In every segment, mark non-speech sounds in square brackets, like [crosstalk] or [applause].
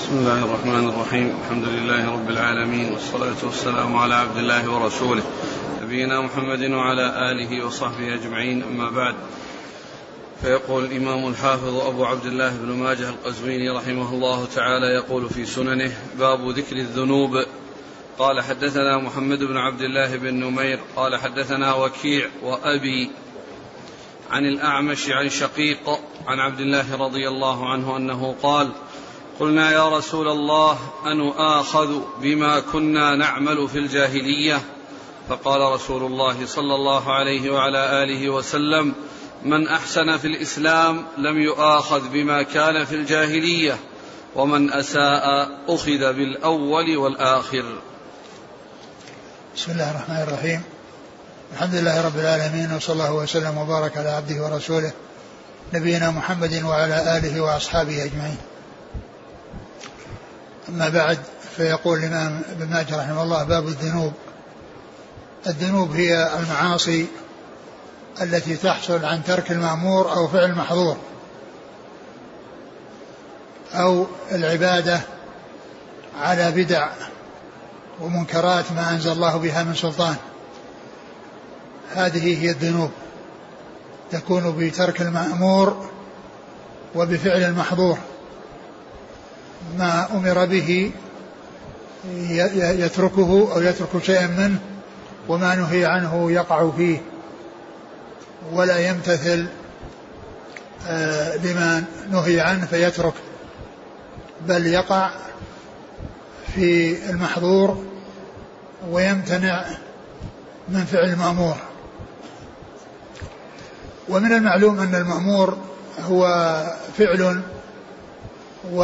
بسم الله الرحمن الرحيم. الحمد لله رب العالمين والصلاة والسلام على عبد الله ورسوله نبينا محمد وعلى آله وصحبه أجمعين. أما بعد فيقول الإمام الحافظ أبو عبد الله بن ماجه القزويني رحمه الله تعالى يقول في سننه باب ذكر الذنوب قال حدثنا محمد بن عبد الله بن نمير قال حدثنا وكيع وأبي عن الأعمش عن شقيق عن عبد الله رضي الله عنه أنه قال قلنا يا رسول الله أنؤاخذ بما كنا نعمل في الجاهلية؟ فقال رسول الله صلى الله عليه وعلى آله وسلم من أحسن في الإسلام لم يؤاخذ بما كان في الجاهلية ومن أساء أخذ بالأول والآخر. بسم الله الرحمن الرحيم. الحمد لله رب العالمين وصلى الله وسلم وبارك على عبده ورسوله نبينا محمد وعلى آله وأصحابه أجمعين. أما بعد فيقول الإمام ابن ماجه رحمه الله باب الذنوب. الذنوب هي المعاصي التي تحصل عن ترك المأمور أو فعل المحظور أو العبادة على بدع ومنكرات ما أنزل الله بها من سلطان. هذه هي الذنوب. تكون بترك المأمور وبفعل المحظور. ما أمر به يتركه أو يترك شيئا منه وما نهي عنه يقع فيه ولا يمتثل لما نهي عنه فيترك بل يقع في المحظور ويمتنع من فعل المأمور. ومن المعلوم أن المأمور هو فعل و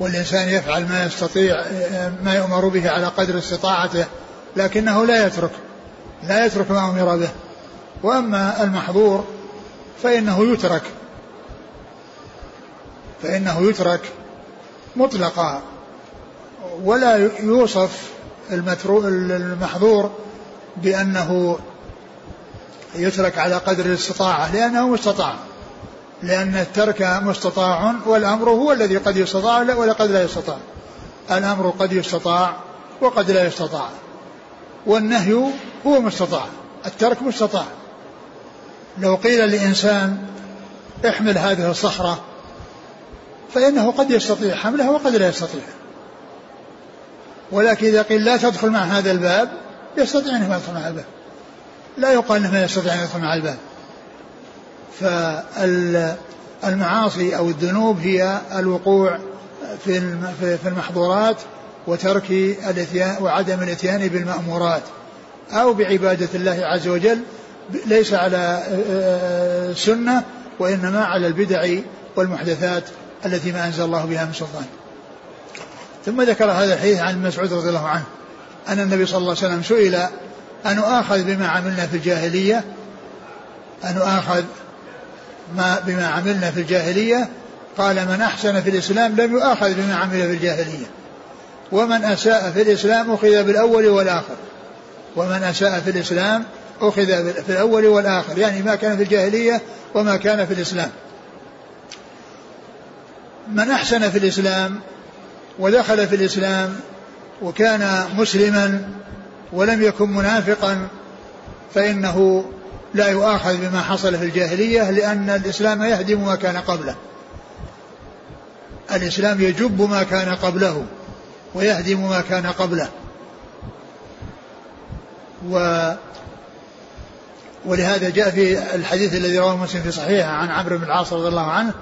والإنسان يفعل ما يستطيع ما يؤمر به على قدر استطاعته لكنه لا يترك لا يترك ما أمر به. وأما المحظور فإنه يترك فإنه يترك مطلقا ولا يوصف المحظور بأنه يترك على قدر الاستطاعة لأنه مستطاع. لأن الترك مستطاع والأمر هو الذي قد يستطاع ولا قد لا يستطاع. الأمر قد يستطاع وقد لا يستطاع. والنهي هو مستطاع. الترك مستطاع. لو قيل لإنسان احمل هذه الصخرة فإنه قد يستطيع حملها وقد لا يستطيع. ولكن إذا قيل لا تدخل مع هذا الباب يستطيع أنه يدخل مع الباب. لا يقال أنه يستطيع أن يدخل مع الباب. فالمعاصي أو الذنوب هي الوقوع في المحظورات وترك الاتيان وعدم الإتيان بالمأمورات أو بعبادة الله عز وجل ليس على سنة وإنما على البدع والمحدثات التي ما أنزل الله بها من سلطان. ثم ذكر هذا الحديث عن مسعود رضي الله عنه أن النبي صلى الله عليه وسلم سئل أن آخذ بما عملنا في الجاهلية؟ أن آخذ ما بما عملنا في الجاهلية قال من أحسن في الإسلام لم يؤاخذ بما عمل في الجاهلية. ومن أساء في الإسلام أخذ بالأول والآخر. ومن أساء في الإسلام أخذ في الأول والآخر. يعني ما كان في الجاهلية وما كان في الإسلام. من أحسن في الإسلام ودخل في الإسلام وكان مسلما ولم يكن منافقا فإنه لا يؤاخذ بما حصل في الجاهلية لأن الإسلام يهدم ما كان قبله. الإسلام يجب ما كان قبله ويهدم ما كان قبله. و ولهذا جاء في الحديث الذي رواه مسلم في صحيحه عن عمرو بن العاص رضي الله عنه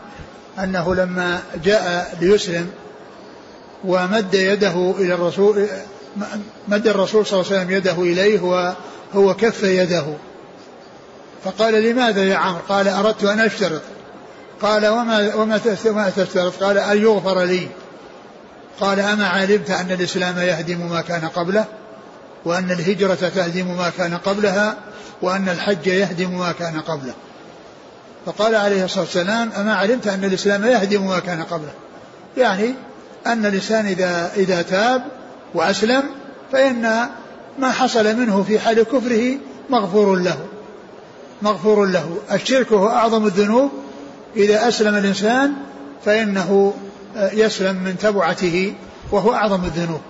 أنه لما جاء ليسلم ومد يده إلى الرسول مد الرسول صلى الله عليه وسلم يده إليه وهو كف يده. فقال لماذا يا عمرو؟ قال أردت أن أشترط. قال وما وما تشترط؟ قال أن يغفر لي. قال أما علمت أن الإسلام يهدم ما كان قبله وأن الهجرة تهدم ما كان قبلها وأن الحج يهدم ما كان قبله. فقال عليه الصلاة والسلام أما علمت أن الإسلام يهدم ما كان قبله؟ يعني أن الإنسان إذا إذا تاب وأسلم فإن ما حصل منه في حال كفره مغفور له. مغفور له. الشرك هو أعظم الذنوب. إذا أسلم الإنسان فإنه يسلم من تبعته وهو أعظم الذنوب.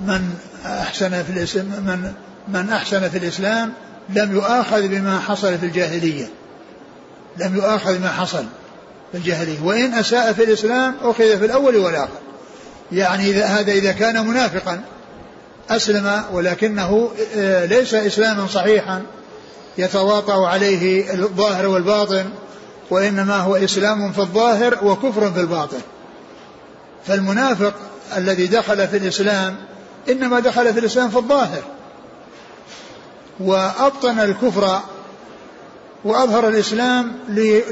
من أحسن في الإسلام من من أحسن في الإسلام لم يؤاخذ بما حصل في الجاهلية. لم يؤاخذ بما حصل في الجاهلية. وإن أساء في الإسلام أخذ في الأول والآخر. يعني إذا هذا إذا كان منافقا أسلم ولكنه آه، ليس إسلاما صحيحا. يتواطأ عليه الظاهر والباطن وإنما هو إسلام في الظاهر وكفر في الباطن. فالمنافق الذي دخل في الإسلام إنما دخل في الإسلام في الظاهر وأبطن الكفر وأظهر الإسلام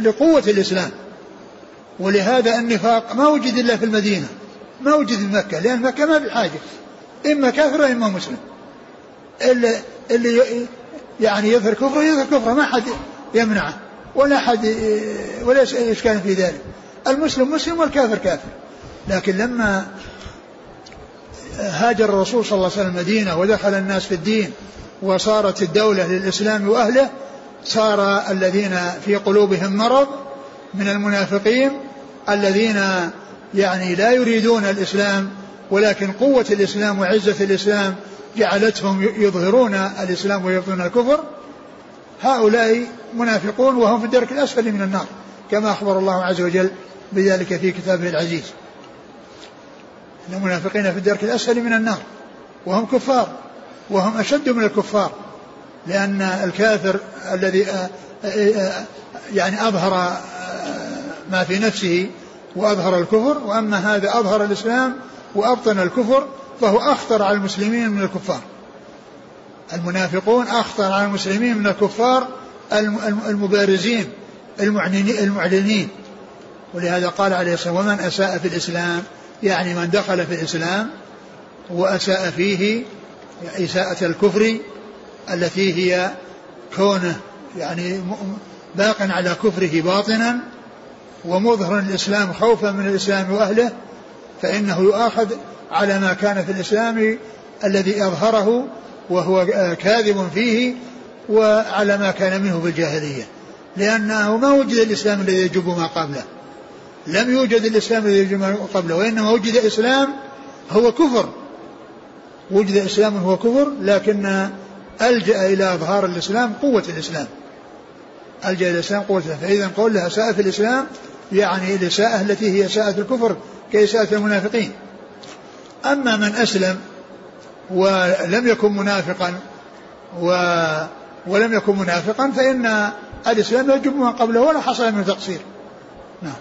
لقوة الإسلام. ولهذا النفاق ما وجد إلا في المدينة ما وجد في مكة لأن مكة ما بحاجة إما كافر وإما مسلم. اللي يعني يظهر كفره يظهر كفره ما حد يمنعه ولا حد ولا إشكال في ذلك. المسلم مسلم والكافر كافر. لكن لما هاجر الرسول صلى الله عليه وسلم المدينة ودخل الناس في الدين وصارت الدولة للإسلام وأهله صار الذين في قلوبهم مرض من المنافقين الذين يعني لا يريدون الإسلام ولكن قوة الإسلام وعزة الإسلام جعلتهم يظهرون الإسلام ويبطنون الكفر هؤلاء منافقون وهم في الدرك الأسفل من النار كما أخبر الله عز وجل بذلك في كتابه العزيز. إن المنافقين في الدرك الأسفل من النار وهم كفار وهم أشد من الكفار لأن الكافر الذي آه، آه، آه، يعني أظهر ما في نفسه وأظهر الكفر وأما هذا أظهر الإسلام وأبطن الكفر فهو أخطر على المسلمين من الكفار. المنافقون أخطر على المسلمين من الكفار المبارزين المعلنين. ولهذا قال عليه الصلاة والسلام ومن أساء في الإسلام يعني من دخل في الإسلام وأساء فيه إساءة الكفر التي هي كونه يعني باق على كفره باطنا ومظهرا الإسلام خوفا من الإسلام وأهله فإنه يؤاخذ على ما كان في الإسلام الذي أظهره وهو كاذب فيه وعلى ما كان منه في الجاهلية. لأنه ما وجد الإسلام الذي يجب ما قبله. لم يوجد الإسلام الذي يجب ما قبله وإنما وجد إسلام هو كفر. وجد إسلام هو كفر لكن ألجأ إلى إظهار الإسلام قوة الإسلام. ألجأ إلى الإسلام قوة الإسلام. فإذا قول لها ساء في الإسلام يعني الإساءة التي هي ساءة الكفر كإساءة المنافقين. أما من أسلم ولم يكن منافقا و ولم يكن منافقا فإن الإسلام يجب ما قبله ولا حصل منه تقصير. نعم.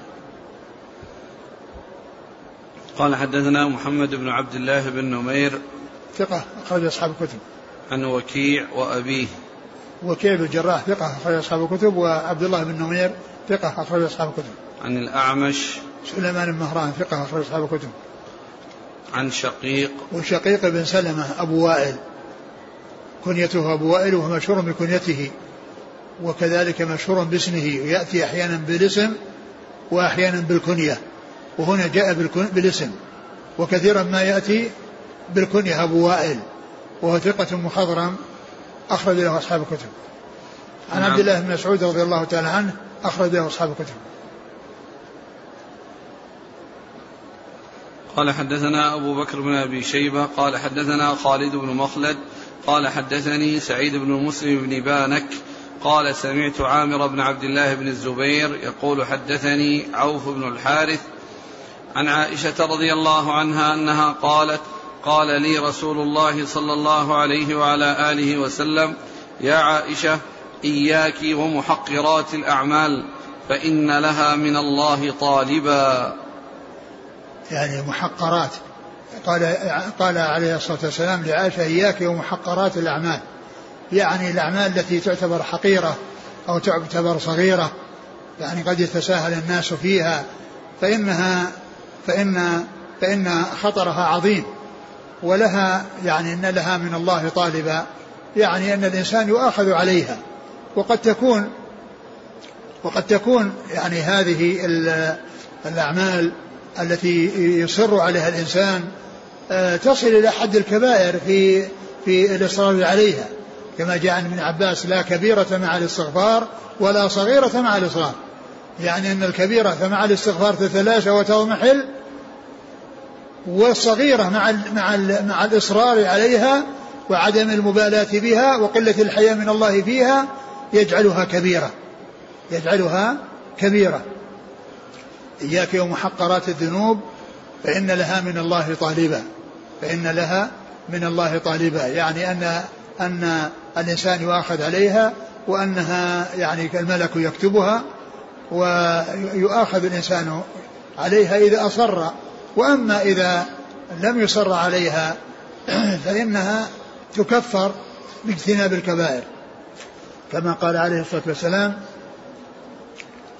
قال حدثنا محمد بن عبد الله بن نمير ثقة أخرج أصحاب الكتب. عن وكيع وأبيه. وكيع بن الجراح ثقة أخرج أصحاب الكتب. وعبد الله بن نمير ثقة أخرج أصحاب الكتب. عن الأعمش. سليمان بن مهران ثقة أخرج أصحاب الكتب. عن شقيق. وشقيق بن سلمة أبو وائل. كنيته أبو وائل وهو مشهور بكنيته وكذلك مشهور باسمه. ويأتي أحيانا بالاسم وأحيانا بالكنية. وهنا جاء بالاسم. وكثيرا ما يأتي بالكنية أبو وائل. وهو ثقة مخضرم أخرج له أصحاب الكتب. عن نعم. عبد الله بن مسعود رضي الله تعالى عنه أخرج له أصحاب الكتب. قال حدثنا أبو بكر بن أبي شيبة قال حدثنا خالد بن مخلد قال حدثني سعيد بن مسلم بن بانك قال سمعت عامر بن عبد الله بن الزبير يقول حدثني عوف بن الحارث عن عائشة رضي الله عنها أنها قالت قال لي رسول الله صلى الله عليه وعلى آله وسلم يا عائشة إياك ومحقرات الأعمال فإن لها من الله طالبا. يعني محقرات. قال قال عليه الصلاة والسلام لعائشة إياك ومحقرات الأعمال. يعني الأعمال التي تعتبر حقيرة أو تعتبر صغيرة. يعني قد يتساهل الناس فيها. فإنها فإن فإن خطرها عظيم. ولها يعني إن لها من الله طالبا. يعني إن الإنسان يؤاخذ عليها. وقد تكون وقد تكون يعني هذه الأعمال التي يصر عليها الإنسان آه، تصل إلى حد الكبائر في في الإصرار عليها. كما جاء عن ابن عباس لا كبيرة مع الاستغفار ولا صغيرة مع الإصرار. يعني أن الكبيرة مع الاستغفار تتلاشى وتضمحل والصغيرة مع مع مع الإصرار عليها وعدم المبالاة بها وقلة الحياة من الله فيها يجعلها كبيرة. يجعلها كبيرة. إياك ومحقرات الذنوب فإن لها من الله طالبا. فإن لها من الله طالبا. يعني أن أن الإنسان يؤاخذ عليها وأنها يعني الملك يكتبها ويؤاخذ الإنسان عليها إذا أصر. وأما إذا لم يصر عليها [clears throat] فإنها تكفر باجتناب الكبائر. كما قال عليه الصلاة والسلام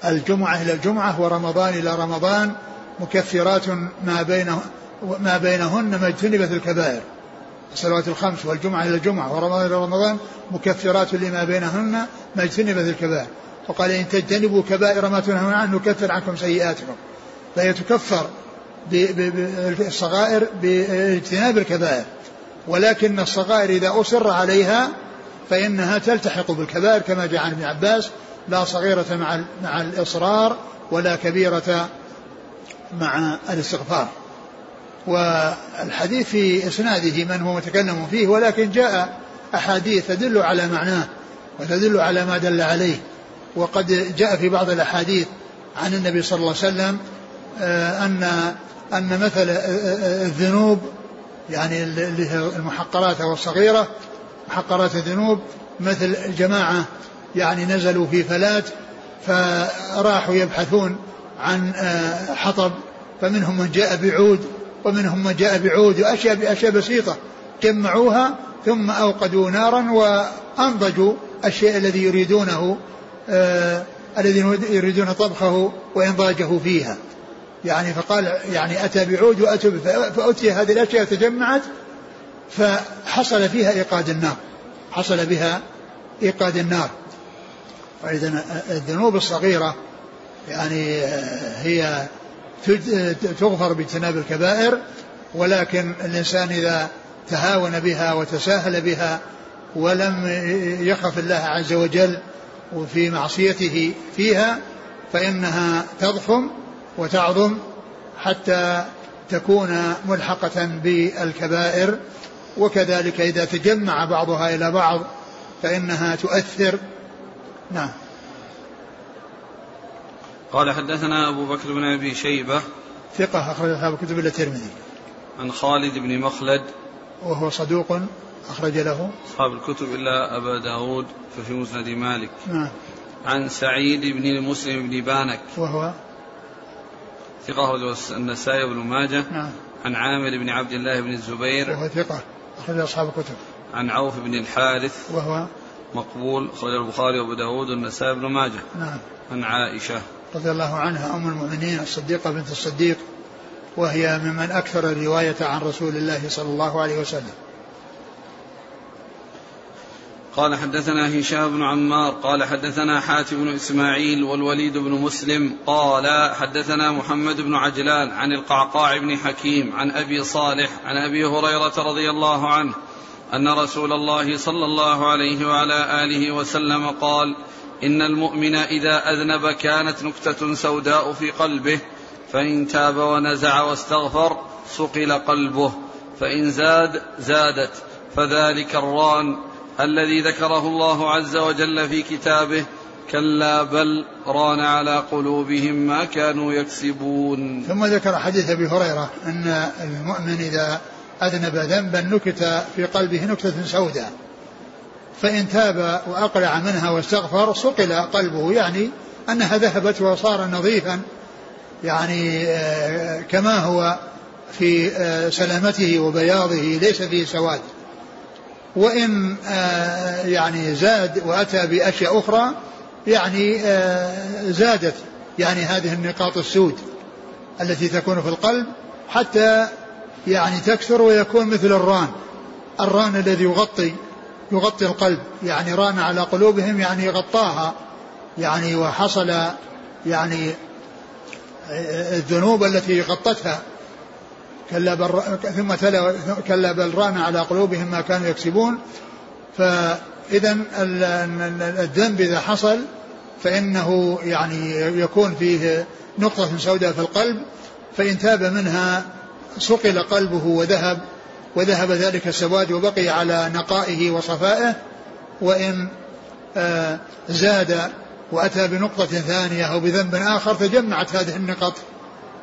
الجمعة إلى الجمعة ورمضان إلى رمضان مكفرات ما بينه ما بينهن ما اجتنبت الكبائر. الصلوات الخمس والجمعة إلى الجمعة ورمضان إلى رمضان مكفرات لما بينهن ما اجتنبت الكبائر. وقال إن تجتنبوا كبائر ما تنهون عنه نكفر عنكم سيئاتكم. فهي تكفر بالصغائر باجتناب الكبائر. ولكن الصغائر إذا أصر عليها فإنها تلتحق بالكبائر كما جاء عن ابن عباس لا صغيرة مع مع الإصرار ولا كبيرة مع الاستغفار. والحديث في إسناده من هو متكلم فيه ولكن جاء أحاديث تدل على معناه وتدل على ما دل عليه. وقد جاء في بعض الأحاديث عن النبي صلى الله عليه وسلم آه، أن أن مثل الذنوب يعني اللي هي المحقرات أو الصغيرة محقرات الذنوب مثل جماعة يعني نزلوا في فلات فراحوا يبحثون عن آه، حطب. فمنهم من جاء بعود ومنهم من جاء بعود وأشياء بأشياء بسيطة. جمعوها ثم أوقدوا نارا وأنضجوا الشيء الذي يريدونه آه الذي يريدون طبخه وإنضاجه فيها. يعني فقال يعني أتى بعود وأتى فأتي هذه الأشياء تجمعت فحصل فيها إيقاد النار. حصل بها إيقاد النار. فإذا الذنوب الصغيرة يعني هي تغفر باجتناب الكبائر ولكن الإنسان إذا تهاون بها وتساهل بها ولم يخف الله عز وجل وفي معصيته فيها فإنها تضخم وتعظم حتى تكون ملحقة بالكبائر. وكذلك إذا تجمع بعضها إلى بعض فإنها تؤثر نعم. قال حدثنا أبو بكر بن أبي شيبة ثقة أخرج أصحاب الكتب إلا الترمذي. عن خالد بن مخلد وهو صدوق أخرج له. أصحاب الكتب إلا أبا داود ففي مسند مالك. نعم. عن سعيد بن المسلم بن بانك وهو ثقة النسائي بن ماجه. نعم. عن عامر بن عبد الله بن الزبير. وهو ثقة أخرج أصحاب الكتب. عن عوف بن الحارث. وهو مقبول أخرج البخاري وأبو داود والنسائي بن ماجه. نعم. عن عائشة. رضي الله عنها أم المؤمنين الصديقة بنت الصديق وهي ممن أكثر الرواية عن رسول الله صلى الله عليه وسلم. قال حدثنا هشام بن عمار قال حدثنا حاتم بن إسماعيل والوليد بن مسلم قال حدثنا محمد بن عجلان عن القعقاع بن حكيم عن أبي صالح عن أبي هريرة رضي الله عنه أن رسول الله صلى الله عليه وعلى آله وسلم قال إن المؤمن إذا أذنب كانت نكتة سوداء في قلبه فإن تاب ونزع واستغفر صقل قلبه فإن زاد زادت. فذلك الران الذي ذكره الله عز وجل في كتابه كلا بل ران على قلوبهم ما كانوا يكسبون. ثم ذكر حديث أبي هريرة أن المؤمن إذا أذنب ذنبا نكت في قلبه نكتة سوداء. فإن تاب وأقلع منها واستغفر صقل قلبه يعني أنها ذهبت وصار نظيفا يعني آه، كما هو في آه، سلامته وبياضه ليس فيه سواد. وإن آه، يعني زاد وأتى بأشياء أخرى يعني زادت يعني هذه النقاط السود التي تكون في القلب حتى يعني تكثر ويكون مثل الران. الران الذي يغطي يغطي القلب. يعني ران على قلوبهم يعني غطاها. يعني وحصل يعني الذنوب التي غطتها. كلا بل ثم تلا كلا بل ران على قلوبهم ما كانوا يكسبون. فإذا الذنب إذا حصل فإنه يعني يكون فيه نقطة سوداء في القلب. فإن تاب منها صقل قلبه وذهب وذهب ذلك السواد وبقي على نقائه وصفائه وإن آه، زاد وأتى بنقطة ثانية أو بذنب آخر تجمعت هذه النقط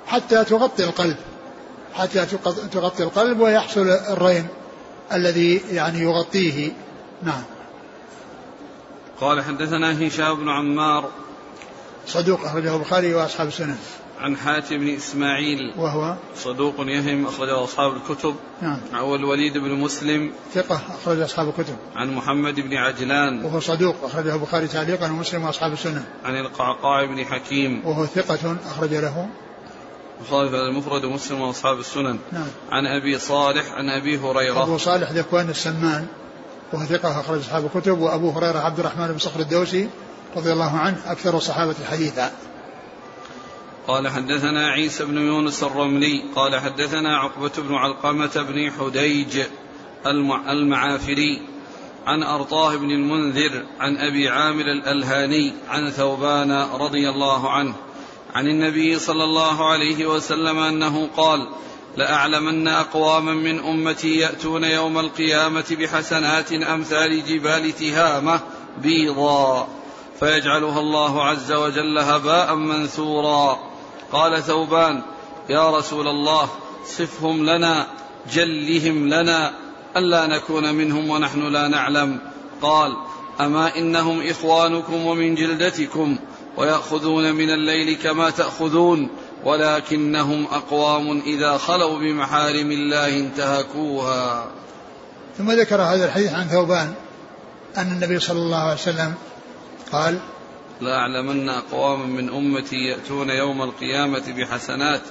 حتى تغطي القلب حتى تغطي القلب ويحصل الرين الذي يعني يغطيه. نعم. قال حدثنا هشام بن عمار. صدوق أخرجه البخاري وأصحاب السنن عن حاتم بن إسماعيل. وهو صدوق يهم أخرجه أصحاب الكتب. نعم. عن الوليد بن مسلم. ثقة أخرج أصحاب الكتب. عن محمد بن عجلان. وهو صدوق أخرجه البخاري تعليقا ومسلم وأصحاب السنن عن القعقاع بن حكيم. وهو ثقة أخرج له. البخاري في المفرد ومسلم وأصحاب السنن. نعم. عن أبي صالح عن أبي هريرة. أبو صالح ذكوان السمان. وهو ثقة أخرج أصحاب الكتب. وأبو هريرة عبد الرحمن بن صخر الدوسي رضي الله عنه أكثر الصحابة حديثا قال حدثنا عيسى بن يونس الرملي قال حدثنا عقبة بن علقمة بن حديج المعافري عن أرطاه بن المنذر عن أبي عامر الألهاني عن ثوبان رضي الله عنه عن النبي صلى الله عليه وسلم أنه قال لأعلمن أقواما من أمتي يأتون يوم القيامة بحسنات أمثال جبال تهامة بيضا فيجعلها الله عز وجل هباء منثورا. قال ثوبان يا رسول الله صفهم لنا جلهم لنا ألا نكون منهم ونحن لا نعلم. قال أما إنهم إخوانكم ومن جلدتكم ويأخذون من الليل كما تأخذون ولكنهم أقوام إذا خلوا بمحارم الله انتهكوها. ثم ذكر هذا الحديث عن ثوبان أن النبي صلى الله عليه وسلم قال لا أعلمن أقواما من أمتي يأتون يوم القيامة بحسنات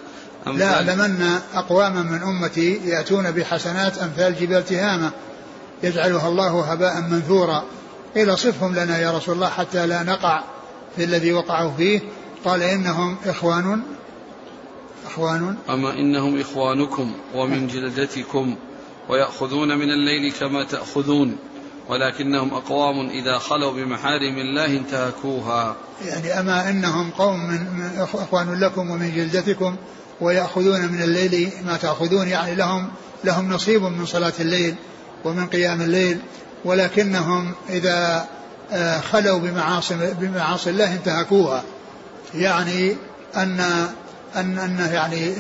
أمثال لا أعلمن أقواما من أمتي يأتون بحسنات أمثال جبال تهامة. يجعلها الله هباء منثورا. قيل صفهم لنا يا رسول الله حتى لا نقع في الذي وقعوا فيه. قال إنهم إخوان إخوان. أما إنهم إخوانكم ومن جلدتكم ويأخذون من الليل كما تأخذون. ولكنهم أقوام إذا خلوا بمحارم الله انتهكوها. يعني أما إنهم قوم من إخوان لكم ومن جلدتكم ويأخذون من الليل ما تأخذون يعني لهم لهم نصيب من صلاة الليل ومن قيام الليل ولكنهم إذا آه، خلوا بمعاصي بمعاصي الله انتهكوها. يعني ان ان أن يعني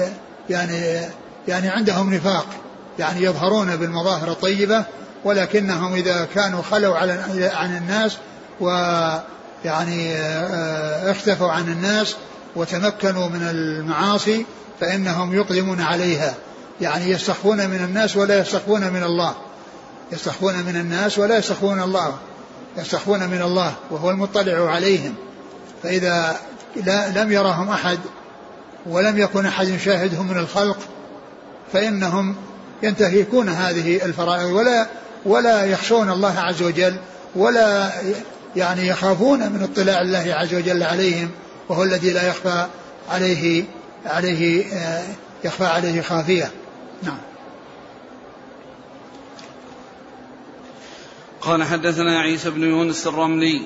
يعني يعني عندهم نفاق يعني يظهرون بالمظاهر الطيبة ولكنهم إذا كانوا خلوا على عن الناس ويعني آه، اختفوا عن الناس وتمكنوا من المعاصي فإنهم يقدمون عليها. يعني يستخفون من الناس ولا يستخفون من الله. يستخفون من الناس ولا يستخفون الله. يستخفون من الله وهو المطلع عليهم. فإذا لا لم يرهم أحد ولم يكن أحد يشاهدهم من الخلق فإنهم ينتهكون هذه الفرائض. ولا ولا يخشون الله عز وجل ولا يعني يخافون من اطلاع الله عز وجل عليهم وهو الذي لا يخفى عليه عليه آه، يخفى عليه خافية. نعم. قال حدثنا عيسى بن يونس الرملي.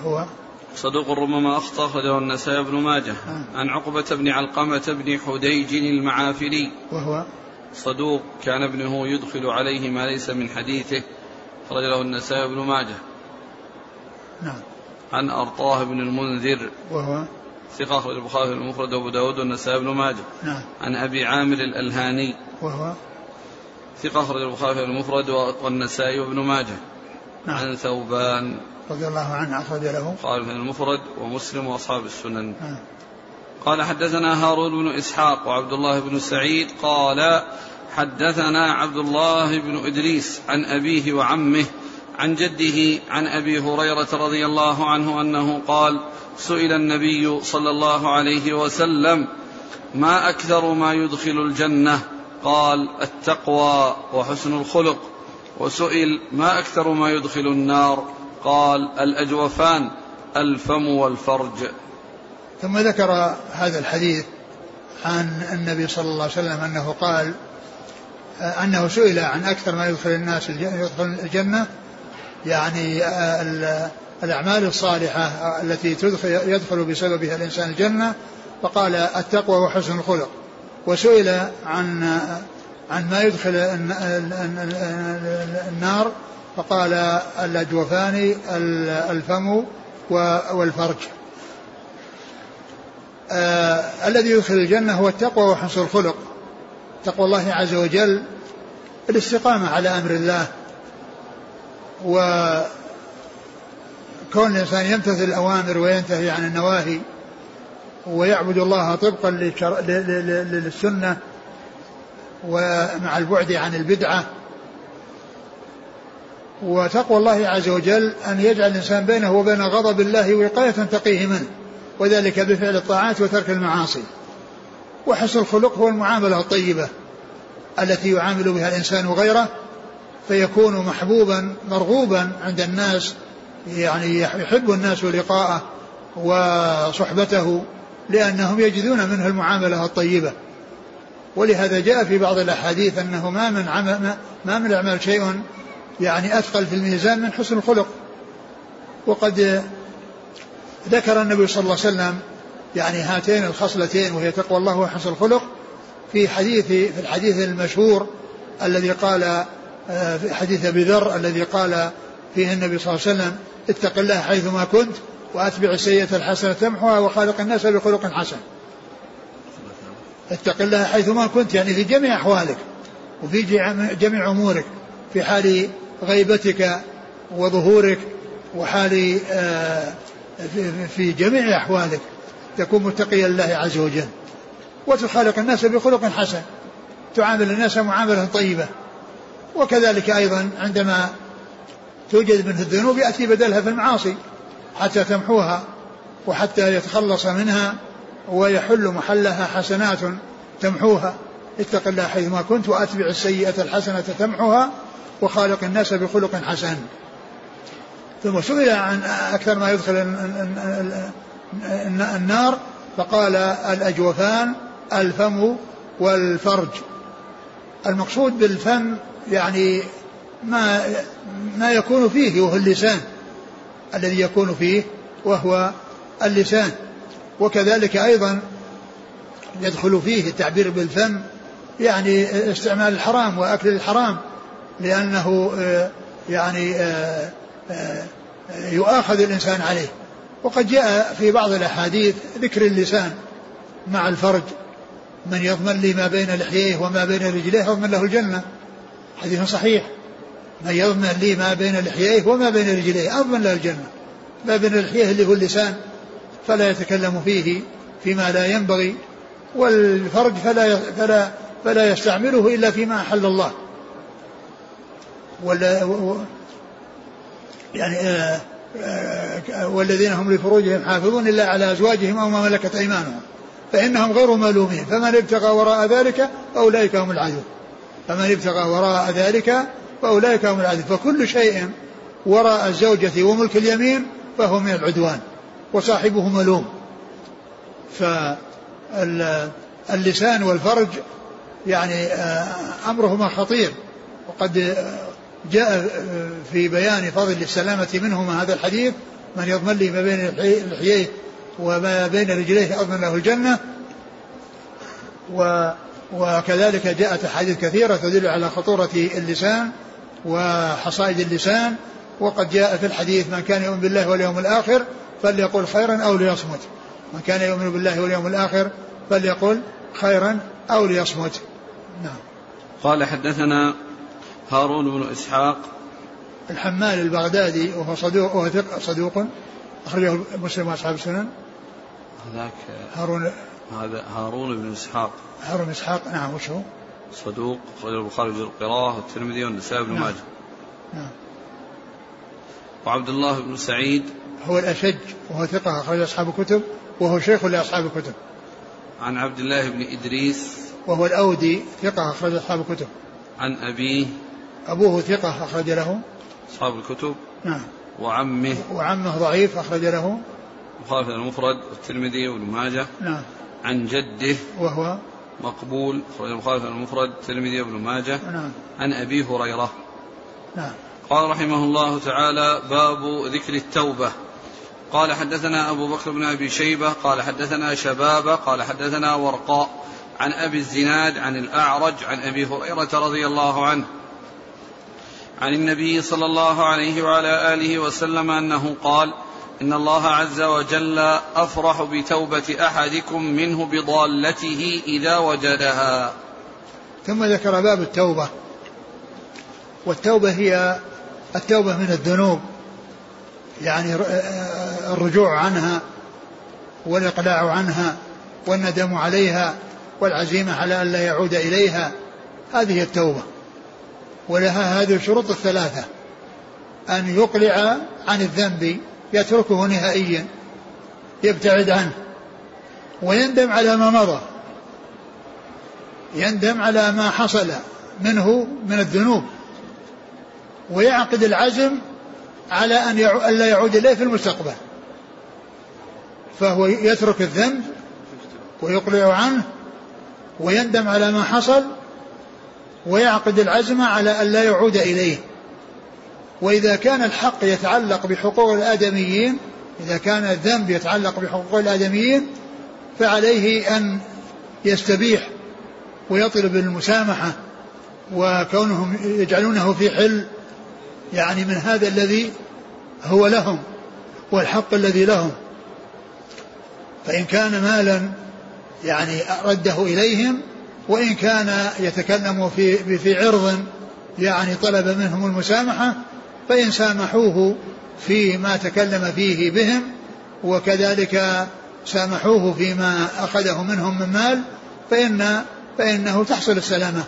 هو؟ صدوق ربما أخطأ أخرجه النسائي بن ماجه. آه. عن عقبة بن علقمة بن حديج المعافري. وهو؟ صدوق كان ابنه يدخل عليه ما ليس من حديثه أخرج له النسائي بن ماجه. نعم. عن أرطاه بن المنذر. وهو؟ ثقة أخرج البخاري المفرد وأبو داود والنسائي بن ماجه. نعم. عن أبي عامر الألهاني. وهو؟ ثقة أخرج البخاري المفرد والنسائي وابن ماجه. نعم. عن ثوبان. رضي الله عنه أخرج له. قال المفرد ومسلم وأصحاب السنن. نعم. قال حدثنا هارون بن إسحاق وعبد الله بن سعيد قال حدثنا عبد الله بن إدريس عن أبيه وعمه عن جده عن أبي هريرة رضي الله عنه أنه قال سئل النبي صلى الله عليه وسلم ما أكثر ما يدخل الجنة؟ قال التقوى وحسن الخلق. وسئل ما أكثر ما يدخل النار؟ قال الأجوفان الفم والفرج. ثم ذكر هذا الحديث عن النبي صلى الله عليه وسلم أنه قال أنه سئل عن أكثر ما يدخل الناس يدخل الجنة يعني الأعمال الصالحة التي تدخل يدخل بسببها الإنسان الجنة فقال التقوى وحسن الخلق. وسئل عن عن ما يدخل النار فقال الأجوفان الفم والفرج. آه الذي يدخل الجنة هو التقوى وحسن الخلق. تقوى الله عز وجل الاستقامة على أمر الله. وكون الإنسان يمتثل الأوامر وينتهي عن النواهي ويعبد الله طبقا للسنة ومع البعد عن البدعة. وتقوى الله عز وجل أن يجعل الإنسان بينه وبين غضب الله وقاية تقيه منه. وذلك بفعل الطاعات وترك المعاصي. وحسن الخلق هو المعاملة الطيبة التي يعامل بها الإنسان غيره فيكون محبوبا مرغوبا عند الناس يعني يحب الناس لقاءه وصحبته لأنهم يجدون منه المعاملة الطيبة. ولهذا جاء في بعض الأحاديث أنه ما من عمل ما من الأعمال شيء يعني أثقل في الميزان من حسن الخلق. وقد ذكر النبي صلى الله عليه وسلم يعني هاتين الخصلتين وهي تقوى الله وحسن الخلق في حديث في الحديث المشهور الذي قال آه، في حديث أبي ذر الذي قال فيه النبي صلى الله عليه وسلم اتق الله حيثما كنت وأتبع السيئة الحسنة تمحها وخالق الناس بخلق حسن. اتق الله حيثما كنت يعني في جميع أحوالك وفي جميع أمورك في حال غيبتك وظهورك وحال آه، في جميع أحوالك تكون متقيا لله عز وجل. وتخالق الناس بخلق حسن. تعامل الناس معاملة طيبة. وكذلك أيضا عندما توجد منه الذنوب يأتي بدلها في المعاصي حتى تمحوها وحتى يتخلص منها ويحل محلها حسنات تمحوها. اتق الله حيثما كنت وأتبع السيئة الحسنة تمحوها وخالق الناس بخلق حسن. ثم سئل عن أكثر ما يدخل النار فقال الأجوفان الفم والفرج. المقصود بالفم يعني ما ما يكون فيه وهو اللسان الذي يكون فيه وهو اللسان. وكذلك أيضا يدخل فيه التعبير بالفم يعني استعمال الحرام وأكل الحرام لأنه آه، يعني آه، يؤاخذ الإنسان عليه. وقد جاء في بعض الأحاديث ذكر اللسان مع الفرج. من يضمن لي ما بين لحييه وما بين رجليه يضمن له الجنة. حديث صحيح. من يضمن لي ما بين لحييه وما بين رجليه أضمن له الجنة. ما بين لحييه اللي هو اللسان فلا يتكلم فيه فيما لا ينبغي والفرج فلا فلا فلا يستعمله إلا فيما أحل الله. ولا يعني آه، آه، والذين هم لفروجهم حافظون إلا على أزواجهم أو ما ملكت أيمانهم فإنهم غير ملومين فمن ابتغى وراء ذلك فأولئك هم العدو. فمن ابتغى وراء ذلك فأولئك هم العدو. فكل شيء وراء الزوجة وملك اليمين فهو من العدوان وصاحبه ملوم. فاللسان والفرج يعني آه، أمرهما خطير وقد جاء في بيان فضل السلامة منهما هذا الحديث من يضمن لي ما بين لحييه وما بين رجليه أضمن له الجنة. وكذلك جاءت أحاديث كثيرة تدل على خطورة اللسان وحصائد اللسان. وقد جاء في الحديث من كان يؤمن بالله واليوم الآخر فليقل خيرا أو ليصمت. من كان يؤمن بالله واليوم الآخر فليقل خيرا أو ليصمت. نعم. قال حدثنا هارون بن إسحاق. الحمال البغدادي وهو صدوق وهو صدوق أخرجه مسلم وأصحاب السنن. هذاك هارون هذا هارون بن إسحاق. هارون بن إسحاق نعم وش هو؟ صدوق أخرج البخاري في القراءة والترمذي والنسائي بن نعم. ماجه. نعم. وعبد الله بن سعيد. هو الأشج وهو ثقة أخرج أصحاب الكتب وهو شيخ لأصحاب الكتب. عن عبد الله بن إدريس. وهو الأودي ثقة أخرج أصحاب الكتب. عن أبيه. أبوه ثقة أخرج له. أصحاب الكتب. نعم. وعمه. وعمه ضعيف أخرج له. البخاري المفرد والترمذي وابن ماجه. نعم. عن جده. وهو؟ مقبول أخرج البخاري المفرد والترمذي وابن ماجه. نعم. عن أبي هريرة. نعم. قال رحمه الله تعالى باب ذكر التوبة. قال حدثنا أبو بكر بن أبي شيبة. قال حدثنا شبابة. قال حدثنا ورقاء. عن أبي الزناد عن الأعرج عن أبي هريرة رضي الله عنه. عن النبي صلى الله عليه وعلى آله وسلم أنه قال إن الله عز وجل أفرح بتوبة أحدكم منه بضالته إذا وجدها. ثم ذكر باب التوبة. والتوبة هي التوبة من الذنوب يعني الرجوع عنها والإقلاع عنها والندم عليها والعزيمة على أن لا يعود إليها. هذه التوبة. ولها هذه الشروط الثلاثة. أن يقلع عن الذنب يتركه نهائيا يبتعد عنه. ويندم على ما مضى. يندم على ما حصل منه من الذنوب. ويعقد العزم على أن لا يعود إليه في المستقبل. فهو يترك الذنب ويقلع عنه. ويندم على ما حصل ويعقد العزم على أن لا يعود إليه. وإذا كان الحق يتعلق بحقوق الآدميين إذا كان الذنب يتعلق بحقوق الآدميين فعليه أن يستبيح ويطلب المسامحة وكونهم يجعلونه في حل يعني من هذا الذي هو لهم والحق الذي لهم. فإن كان مالا يعني رده إليهم وإن كان يتكلم في في عرض يعني طلب منهم المسامحة فإن سامحوه فيما تكلم فيه بهم وكذلك سامحوه فيما أخذه منهم من مال فإن فإنه تحصل السلامة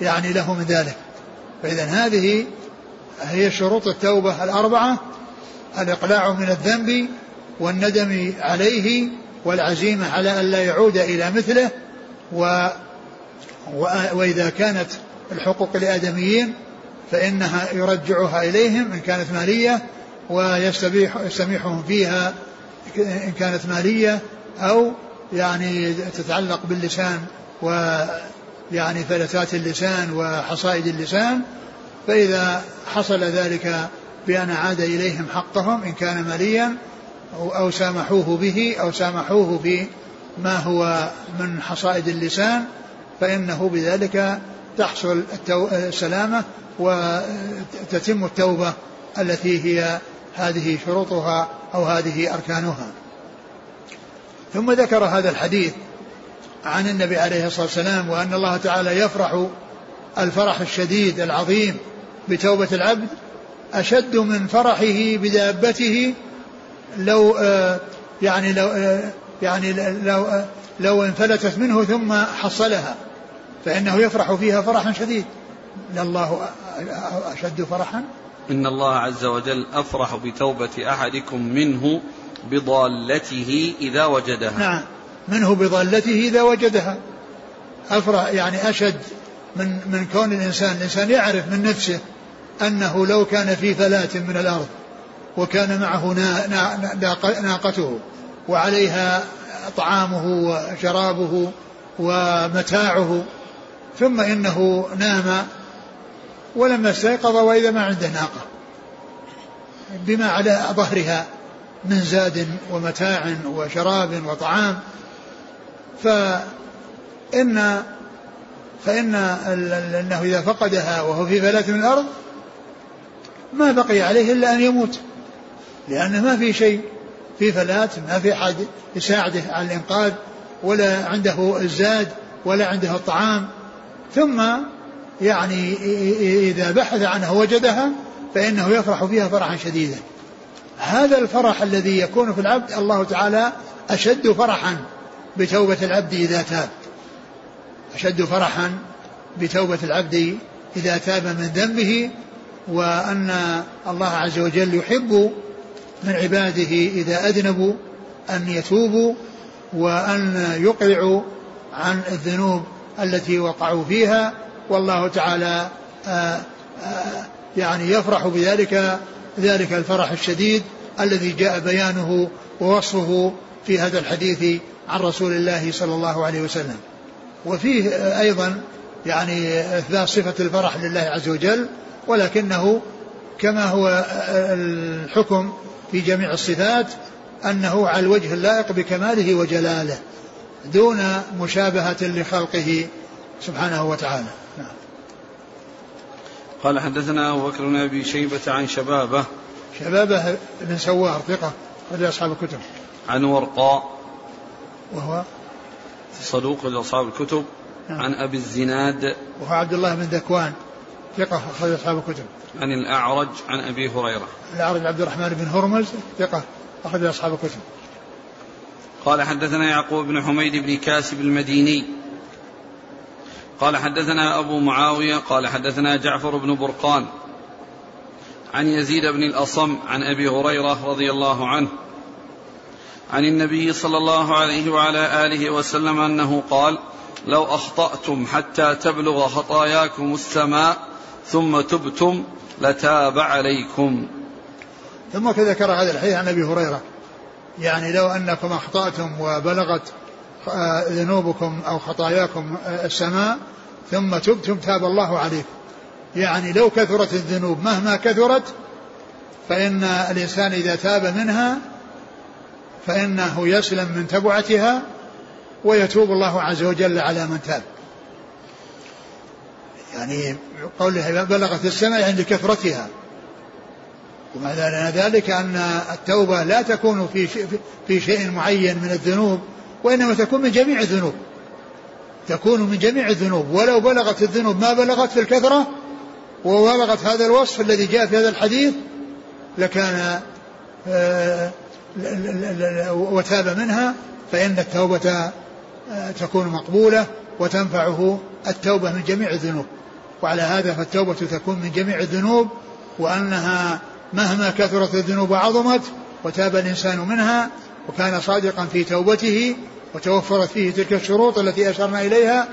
يعني له من ذلك. فإذا هذه هي شروط التوبة الأربعة الإقلاع من الذنب والندم عليه والعزيمة على أن لا يعود إلى مثله و وإذا كانت الحقوق لآدميين فإنها يرجعها إليهم إن كانت مالية ويستبيح يستميحهم فيها إن كانت مالية أو يعني تتعلق باللسان ويعني فلتات اللسان وحصائد اللسان فإذا حصل ذلك بأن عاد إليهم حقهم إن كان ماليا أو سامحوه به أو سامحوه بما هو من حصائد اللسان فإنه بذلك تحصل السلامة وتتم التوبة التي هي هذه شروطها أو هذه أركانها. ثم ذكر هذا الحديث عن النبي عليه الصلاة والسلام وأن الله تعالى يفرح الفرح الشديد العظيم بتوبة العبد أشد من فرحه بدابته لو آه، يعني لو آه، يعني لو آه، لو انفلتت منه ثم حصلها. فإنه يفرح فيها فرحا شديد. الله أشد فرحا. إن الله عز وجل أفرح بتوبة أحدكم منه بضالته إذا وجدها. نعم. منه بضالته إذا وجدها. أفرح يعني أشد من من كون الإنسان الإنسان يعرف من نفسه أنه لو كان في فلاة من الأرض وكان معه ناقته وعليها طعامه وشرابه ومتاعه ثم إنه نام ولما استيقظ وإذا ما عنده ناقة. بما على ظهرها من زاد ومتاع وشراب وطعام. فإن فإن أنه إذا فقدها وهو في فلاة من الأرض ما بقي عليه إلا أن يموت. لأنه ما في شيء في فلاة ما في أحد يساعده على الإنقاذ ولا عنده الزاد ولا عنده الطعام. ثم يعني إذا بحث عنها وجدها فإنه يفرح فيها فرحا شديدا. هذا الفرح الذي يكون في العبد الله تعالى أشد فرحا بتوبة العبد إذا تاب. أشد فرحا بتوبة العبد إذا تاب من ذنبه وأن الله عز وجل يحب من عباده إذا أذنبوا أن يتوبوا وأن يقلعوا عن الذنوب التي وقعوا فيها والله تعالى آآ آآ يعني يفرح بذلك ذلك الفرح الشديد الذي جاء بيانه ووصفه في هذا الحديث عن رسول الله صلى الله عليه وسلم. وفيه أيضا يعني إثبات صفة الفرح لله عز وجل ولكنه كما هو الحكم في جميع الصفات أنه على الوجه اللائق بكماله وجلاله. دون مشابهة لخلقه سبحانه وتعالى. نعم. قال حدثنا أبو بكر بن أبي شيبة عن شبابة شبابة بن سوار ثقة رضي أصحاب الكتب. عن ورقاء وهو؟ صدوق لأصحاب الكتب. نعم. عن أبي الزناد. وهو عبد الله بن ذكوان ثقة أخرج أصحاب الكتب. عن الأعرج عن أبي هريرة. الأعرج عبد الرحمن بن هرمز ثقة أخرج أصحاب الكتب. قال حدثنا يعقوب بن حميد بن كاسب المديني. قال حدثنا أبو معاوية قال حدثنا جعفر بن برقان. عن يزيد بن الأصم عن أبي هريرة رضي الله عنه. عن النبي صلى الله عليه وعلى آله وسلم أنه قال لو أخطأتم حتى تبلغ خطاياكم السماء ثم تبتم لتاب عليكم. ثم ذكر هذا الحديث عن أبي هريرة. يعني لو أنكم أخطأتم وبلغت آه، ذنوبكم أو خطاياكم آه، السماء ثم تبتم تاب الله عليكم. يعني لو كثرت الذنوب مهما كثرت فإن الإنسان إذا تاب منها فإنه يسلم من تبعتها ويتوب الله عز وجل على من تاب. يعني قوله بلغت السماء يعني لكثرتها. ومعنى ذلك؟ أن التوبة لا تكون في شيء, في شيء معين من الذنوب وإنما تكون من جميع الذنوب. تكون من جميع الذنوب. ولو بلغت الذنوب ما بلغت في الكثرة وبلغت هذا الوصف الذي جاء في هذا الحديث لكان آه، وتاب منها فإن التوبة آه، تكون مقبولة وتنفعه التوبة من جميع الذنوب. وعلى هذا فالتوبة تكون من جميع الذنوب وأنها مهما كثرت الذنوب عظمت وتاب الإنسان منها وكان صادقا في توبته وتوفرت فيه تلك الشروط التي أشرنا إليها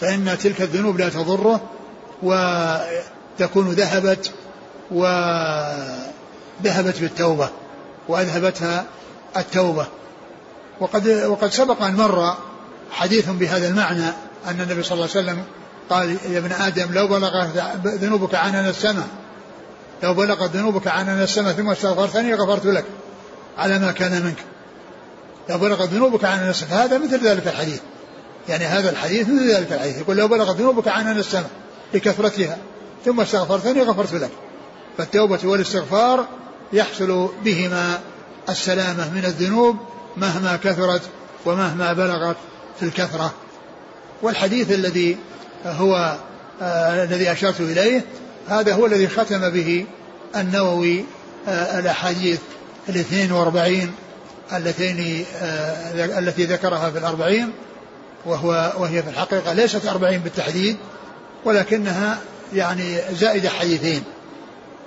فإن تلك الذنوب لا تضره وتكون ذهبت وذهبت بالتوبة وأذهبتها التوبة. وقد وقد سبق أن مر حديث بهذا المعنى أن النبي صلى الله عليه وسلم قال يا ابن آدم لو بلغت ذنوبك عنان السماء لو بلغت ذنوبك عنان السماء ثم استغفرتني غفرت لك على ما كان منك. لو بلغت ذنوبك عنان السماء هذا مثل ذلك الحديث. يعني هذا الحديث مثل ذلك الحديث. يقول لو بلغت ذنوبك عنان السماء لكثرتها ثم استغفرتني غفرت لك. فالتوبة والاستغفار يحصل بهما السلامة من الذنوب مهما كثرت ومهما بلغت في الكثرة. والحديث الذي هو آه الذي أشرت إليه هذا هو الذي ختم به النووي آه الأحاديث الاثنين وأربعين اللتين آه التي ذكرها في الأربعين وهو وهي في الحقيقة ليست أربعين بالتحديد ولكنها يعني زائدة حديثين.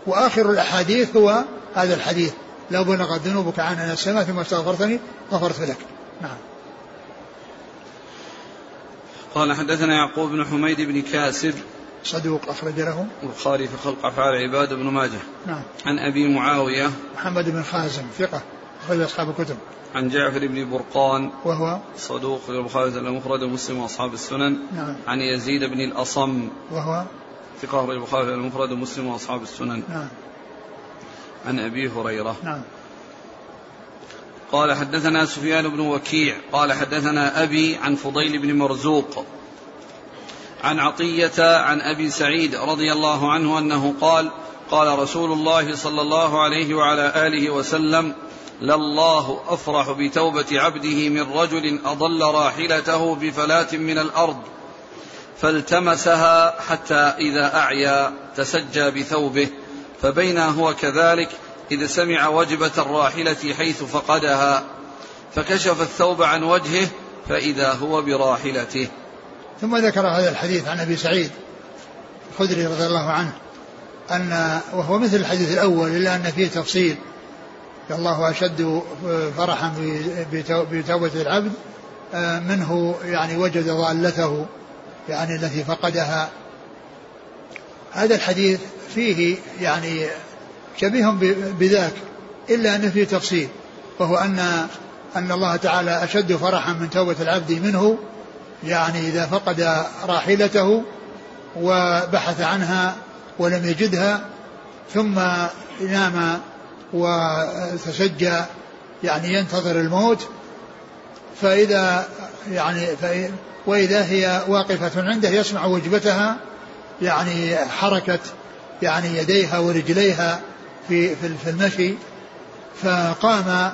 وآخر الأحاديث هو هذا الحديث لو بلغت ذنوبك عننا السماء ثم استغفرتني غفرت لك. نعم. قال حدثنا يعقوب بن حميد بن كاسب صدوق أخرج له البخاري في خلق أفعال العباد بن ماجه. نعم. عن أبي معاوية. محمد بن خازم ثقة أخرج أصحاب الكتب. عن جعفر بن برقان. وهو؟ صدوق البخاري المفرد ومسلم وأصحاب السنن. نعم. عن يزيد بن الأصم. وهو؟ ثقة البخاري المفرد ومسلم وأصحاب السنن. نعم. عن أبي هريرة. نعم. قال حدثنا سفيان بن وكيع. قال حدثنا أبي عن فضيل بن مرزوق. عن عطية عن أبي سعيد رضي الله عنه أنه قال قال رسول الله صلى الله عليه وعلى آله وسلم لله أفرح بتوبة عبده من رجل أضل راحلته بفلاة من الأرض فالتمسها حتى إذا أعيا تسجى بثوبه فبينا هو كذلك إذ سمع وجبة الراحلة حيث فقدها فكشف الثوب عن وجهه فإذا هو براحلته. ثم ذكر هذا الحديث عن أبي سعيد الخدري رضي الله عنه أن وهو مثل الحديث الأول إلا أن فيه تفصيل الله أشد فرحا بتوبة العبد آه، منه يعني وجد ضالته يعني التي فقدها. هذا الحديث فيه يعني شبيه بذاك إلا أن فيه تفصيل وهو أن أن الله تعالى أشد فرحا من توبة العبد منه يعني إذا فقد راحلته وبحث عنها ولم يجدها ثم نام وتسجى يعني ينتظر الموت فإذا يعني وإذا هي واقفة عنده يسمع وجبتها يعني حركة يعني يديها ورجليها في في المشي فقام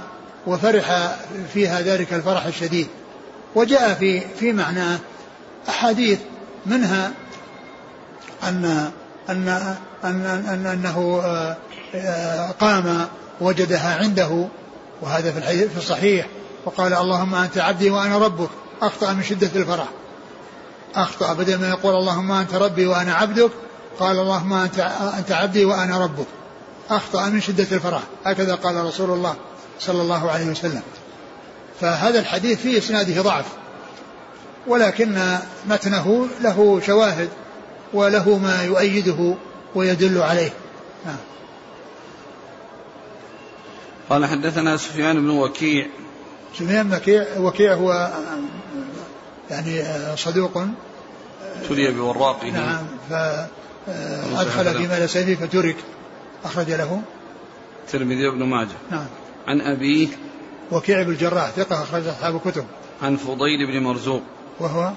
وفرح فيها ذلك الفرح الشديد. وجاء في في معناه أحاديث منها أن أن أن, أن أنه آه، آه، قام وجدها عنده وهذا في الحديث في الصحيح وقال اللهم أنت عبدي وأنا ربك أخطأ من شدة الفرح. أخطأ بدل ما يقول اللهم أنت ربي وأنا عبدك قال اللهم أنت أنت عبدي وأنا ربك. أخطأ من شدة الفرح. هكذا قال رسول الله صلى الله عليه وسلم. فهذا الحديث في إسناده ضعف ولكن متنه له شواهد وله ما يؤيده ويدل عليه. نعم. قال حدثنا سفيان بن وكيع. سفيان وكيع وكيع هو يعني صدوق. تلي بوراقه. نعم فأدخل فيما ليس فيه فترك أخرج له. الترمذي وابن ماجه. نعم. عن أبيه وكيع بن الجراح ثقة أخرج أصحاب الكتب. عن فضيل بن مرزوق. وهو؟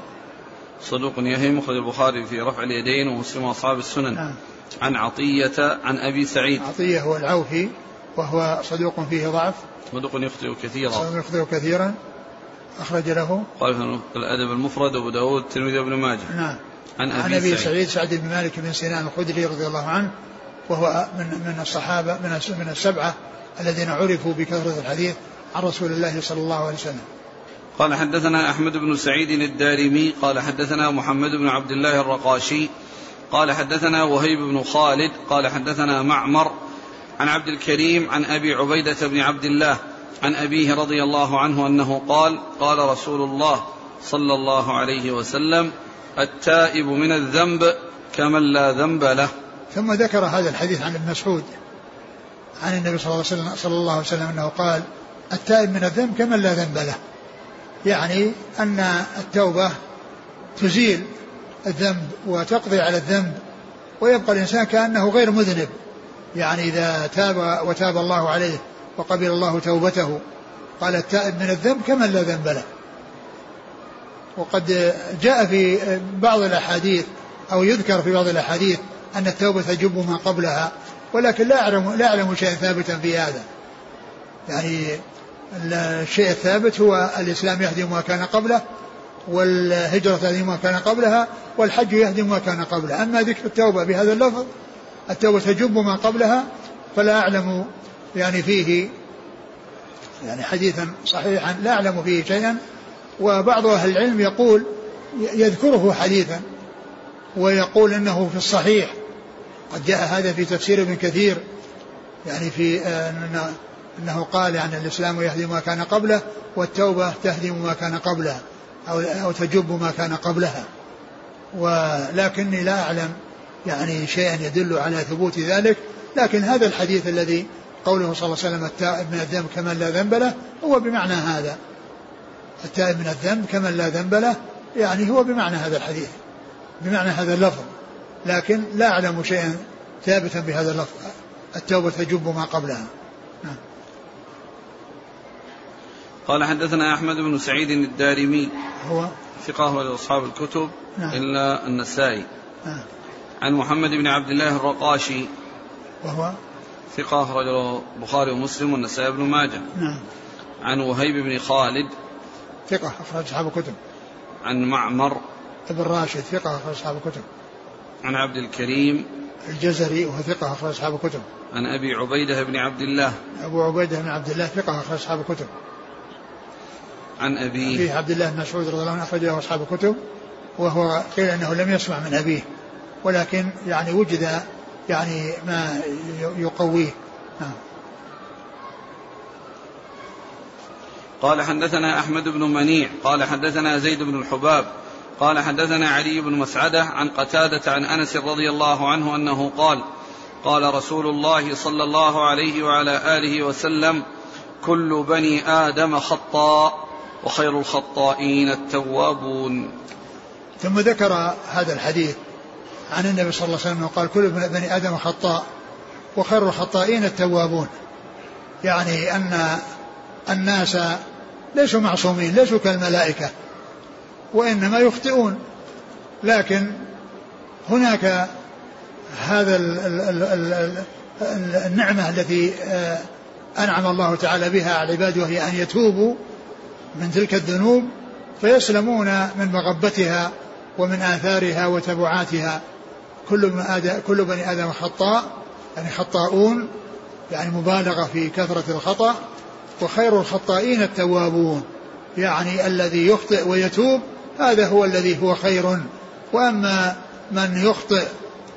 صدوق يهم مخرج البخاري في رفع اليدين ومسلم واصحاب السنن. نعم. عن عطية عن أبي سعيد. عطية هو العوفي وهو صدوق فيه ضعف. صدوق يخطئ كثيرا. صدوق يخطئ كثيرا. أخرج له. قال الأدب المفرد أبو داود الترمذي وابن ماجه. نعم. عن أبي, عن أبي سعيد, سعيد سعد بن مالك بن سنان الخدري رضي الله عنه وهو من من الصحابة من من السبعة الذين عرفوا بكثرة الحديث عن رسول الله صلى الله عليه وسلم. قال حدثنا أحمد بن سعيد الدارمي قال حدثنا محمد بن عبد الله الرقاشي قال حدثنا وهيب بن خالد قال حدثنا معمر عن عبد الكريم عن أبي عبيدة بن عبد الله عن أبيه رضي الله عنه أنه قال قال رسول الله صلى الله عليه وسلم التائب من الذنب كمن لا ذنب له. ثم ذكر هذا الحديث عن ابن مسعود عن النبي صلى الله عليه وسلم, صلى الله عليه وسلم أنه قال التائب من الذنب كمن لا ذنب له. يعني أن التوبة تزيل الذنب وتقضي على الذنب ويبقى الإنسان كأنه غير مذنب. يعني إذا تاب وتاب الله عليه وقبل الله توبته قال التائب من الذنب كمن لا ذنب له. وقد جاء في بعض الأحاديث أو يذكر في بعض الأحاديث أن التوبة تجب ما قبلها ولكن لا أعلم لا أعلم شيئا ثابتا في هذا. يعني الشيء الثابت هو الإسلام يهدم ما كان قبله والهجرة تهدم ما كان قبلها والحج يهدم ما كان قبله أما ذكر التوبة بهذا اللفظ التوبة تجب ما قبلها فلا أعلم يعني فيه يعني حديثا صحيحا لا أعلم فيه شيئا. وبعض أهل العلم يقول يذكره حديثا ويقول إنه في الصحيح. قد جاء هذا في تفسير ابن كثير يعني في آه، أنه قال يعني الإسلام يهدم ما كان قبله والتوبة تهدم ما كان قبلها أو أو تجب ما كان قبلها. ولكني لا أعلم يعني شيئا يدل على ثبوت ذلك لكن هذا الحديث الذي قوله صلى الله عليه وسلم التائب من الذنب كمن لا ذنب له هو بمعنى هذا. التائب من الذنب كمن لا ذنب له يعني هو بمعنى هذا الحديث بمعنى هذا اللفظ. لكن لا أعلم شيئا ثابتا بهذا اللفظ التوبة تجب ما قبلها نعم. قال حدثنا أحمد بن سعيد الدارمي. هو؟ ثقة أصحاب الكتب نعم. إلا النسائي. نعم. عن محمد بن عبد الله الرقاشي. وهو؟ ثقة أخرجه البخاري ومسلم والنسائي بن ماجه. نعم. عن وهيب بن خالد. ثقة أخرج أصحاب الكتب. عن معمر. ابن راشد ثقة أخرج أصحاب الكتب. عن عبد الكريم. الجزري وهو ثقة أخرج أصحاب الكتب. عن أبي عبيدة بن عبد الله. أبو عبيدة بن عبد الله ثقة أخرج أصحاب الكتب. عن أبيه. أبيه عبد الله بن مسعود رضي الله عنه أخرج له أصحاب الكتب وهو قيل أنه لم يسمع من أبيه ولكن يعني وجد يعني ما يقويه. نعم. قال حدثنا أحمد بن منيع قال حدثنا زيد بن الحباب قال حدثنا علي بن مسعدة عن قتادة عن أنس رضي الله عنه أنه قال قال رسول الله صلى الله عليه وعلى آله وسلم كل بني آدم خطاء. وخير الخطائين التوابون. ثم ذكر هذا الحديث عن النبي صلى الله عليه وسلم قال كل بني آدم خطاء وخير الخطائين التوابون. يعني أن الناس ليسوا معصومين ليسوا كالملائكة وإنما يخطئون. لكن هناك هذا النعمة التي آه، أنعم الله تعالى بها على عباده وهي أن يتوبوا من تلك الذنوب فيسلمون من مغبتها ومن آثارها وتبعاتها. كل كل بني آدم خطاء يعني خطاؤون يعني مبالغة في كثرة الخطأ وخير الخطائين التوابون. يعني الذي يخطئ ويتوب هذا هو الذي هو خير. وأما من يخطئ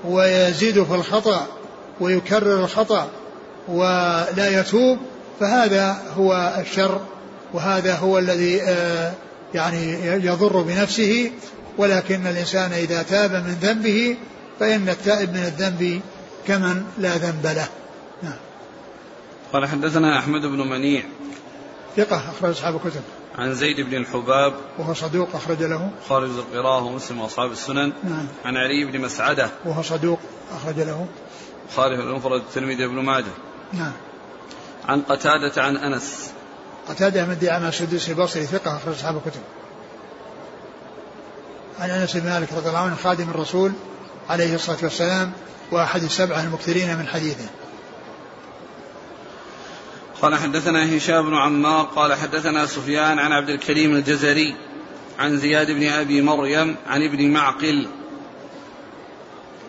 ويزيد في الخطأ ويكرر الخطأ ولا يتوب فهذا هو الشر. وهذا هو الذي آه، يعني يضر بنفسه ولكن الإنسان إذا تاب من ذنبه فإن التائب من الذنب كمن لا ذنب له. نعم. قال حدثنا أحمد بن منيع. ثقة أخرج أصحاب الكتب. عن زيد بن الحباب. وهو صدوق أخرج له. خارج القراءة ومسلم وأصحاب السنن. نعم. عن علي بن مسعدة. وهو صدوق أخرج له. خارج المفرد الترمذي بن ماجه. نعم. عن قتادة عن أنس. قتادة من دعامة السدوسي البصري ثقة أخرج أصحاب الكتب. عن أنس بن مالك رضي الله عنه خادم الرسول عليه الصلاة والسلام وأحد السبعة المكثرين من حديثه. قال حدثنا هشام بن عمار قال حدثنا سفيان عن عبد الكريم الجزري عن زياد بن أبي مريم عن ابن معقل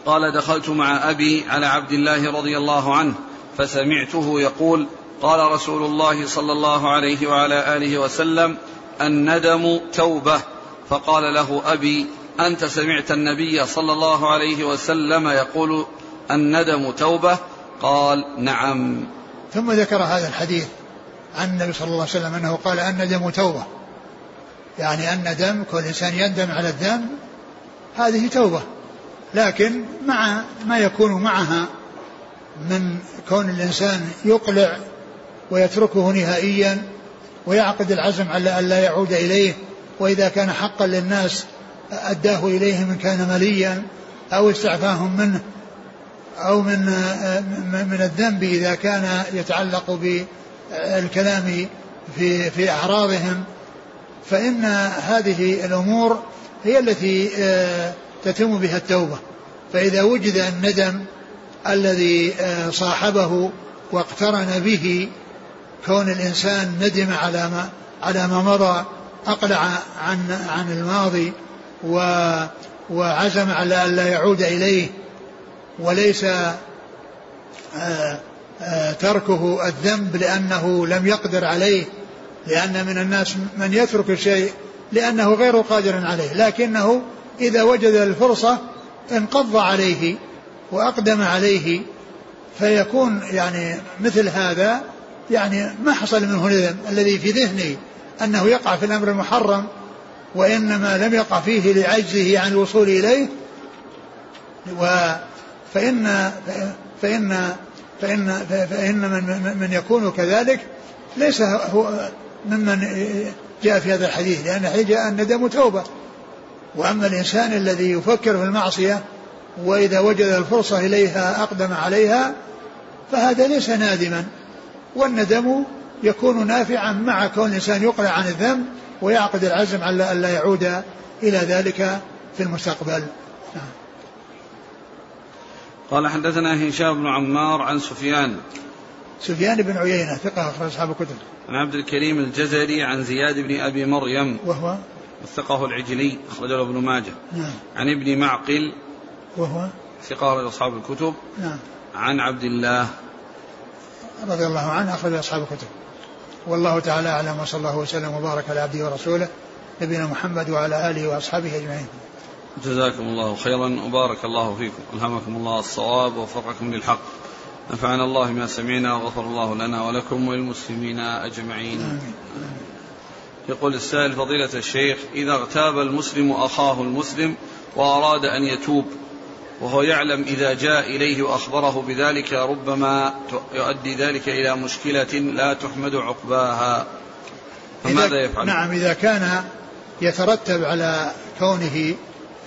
قال دخلت مع أبي على عبد الله رضي الله عنه فسمعته يقول قال رسول الله صلى الله عليه وعلى آله وسلم الندم توبة. فقال له أبي أنت سمعت النبي صلى الله عليه وسلم يقول الندم توبة؟ قال نعم. ثم ذكر هذا الحديث عن النبي صلى الله عليه وسلم أنه قال الندم توبة. يعني الندم كل إنسان يندم على الذنب هذه توبة. لكن مع ما يكون معها من كون الإنسان يقلع ويتركه نهائيا ويعقد العزم على أن لا يعود إليه وإذا كان حقا للناس أداه إليهم إن كان مليا أو استعفاهم منه أو من من الذنب إذا كان يتعلق بالكلام في في أعراضهم. فإن هذه الأمور هي التي تتم بها التوبة. فإذا وجد الندم الذي صاحبه واقترن به كون الإنسان ندم على ما على ما مضى أقلع عن عن الماضي و وعزم على أن لا يعود إليه وليس آه، آه، تركه الذنب لأنه لم يقدر عليه لأن من الناس من يترك الشيء لأنه غير قادر عليه لكنه إذا وجد الفرصة انقض عليه وأقدم عليه فيكون يعني مثل هذا يعني ما حصل منه ندم الذي في ذهنه أنه يقع في الأمر المحرم وإنما لم يقع فيه لعجزه عن الوصول إليه. و فإن فإن فإن فإن من من يكون كذلك ليس هو ممن جاء في هذا الحديث لأن الحديث جاء الندم توبة. وأما الإنسان الذي يفكر في المعصية وإذا وجد الفرصة إليها أقدم عليها فهذا ليس نادما. والندم يكون نافعا مع كون الإنسان يقلع عن الذنب ويعقد العزم على ألا يعود إلى ذلك في المستقبل. نعم. قال حدثنا هشام بن عمار عن سفيان. سفيان بن عيينة ثقة أخرج أصحاب الكتب. عن عبد الكريم الجزري عن زياد بن أبي مريم. وهو؟ وثقه العجلي أخرجه ابن ماجه. نعم. عن ابن معقل. وهو؟ ثقة أصحاب الكتب. نعم. عن عبد الله رضي الله عنه أخرج أصحاب الكتب. والله تعالى أعلم وصلى الله وسلم وبارك على عبده ورسوله نبينا محمد وعلى آله وأصحابه أجمعين. جزاكم الله خيرا وبارك الله فيكم. ألهمكم الله الصواب ووفقكم للحق. نفعنا الله ما سمعنا وغفر الله لنا ولكم وللمسلمين أجمعين. يقول السائل فضيلة الشيخ إذا اغتاب المسلم أخاه المسلم وأراد أن يتوب وهو يعلم إذا جاء إليه وأخبره بذلك ربما يؤدي ذلك إلى مشكلة لا تحمد عقباها فماذا يفعل؟ نعم إذا كان يترتب على كونه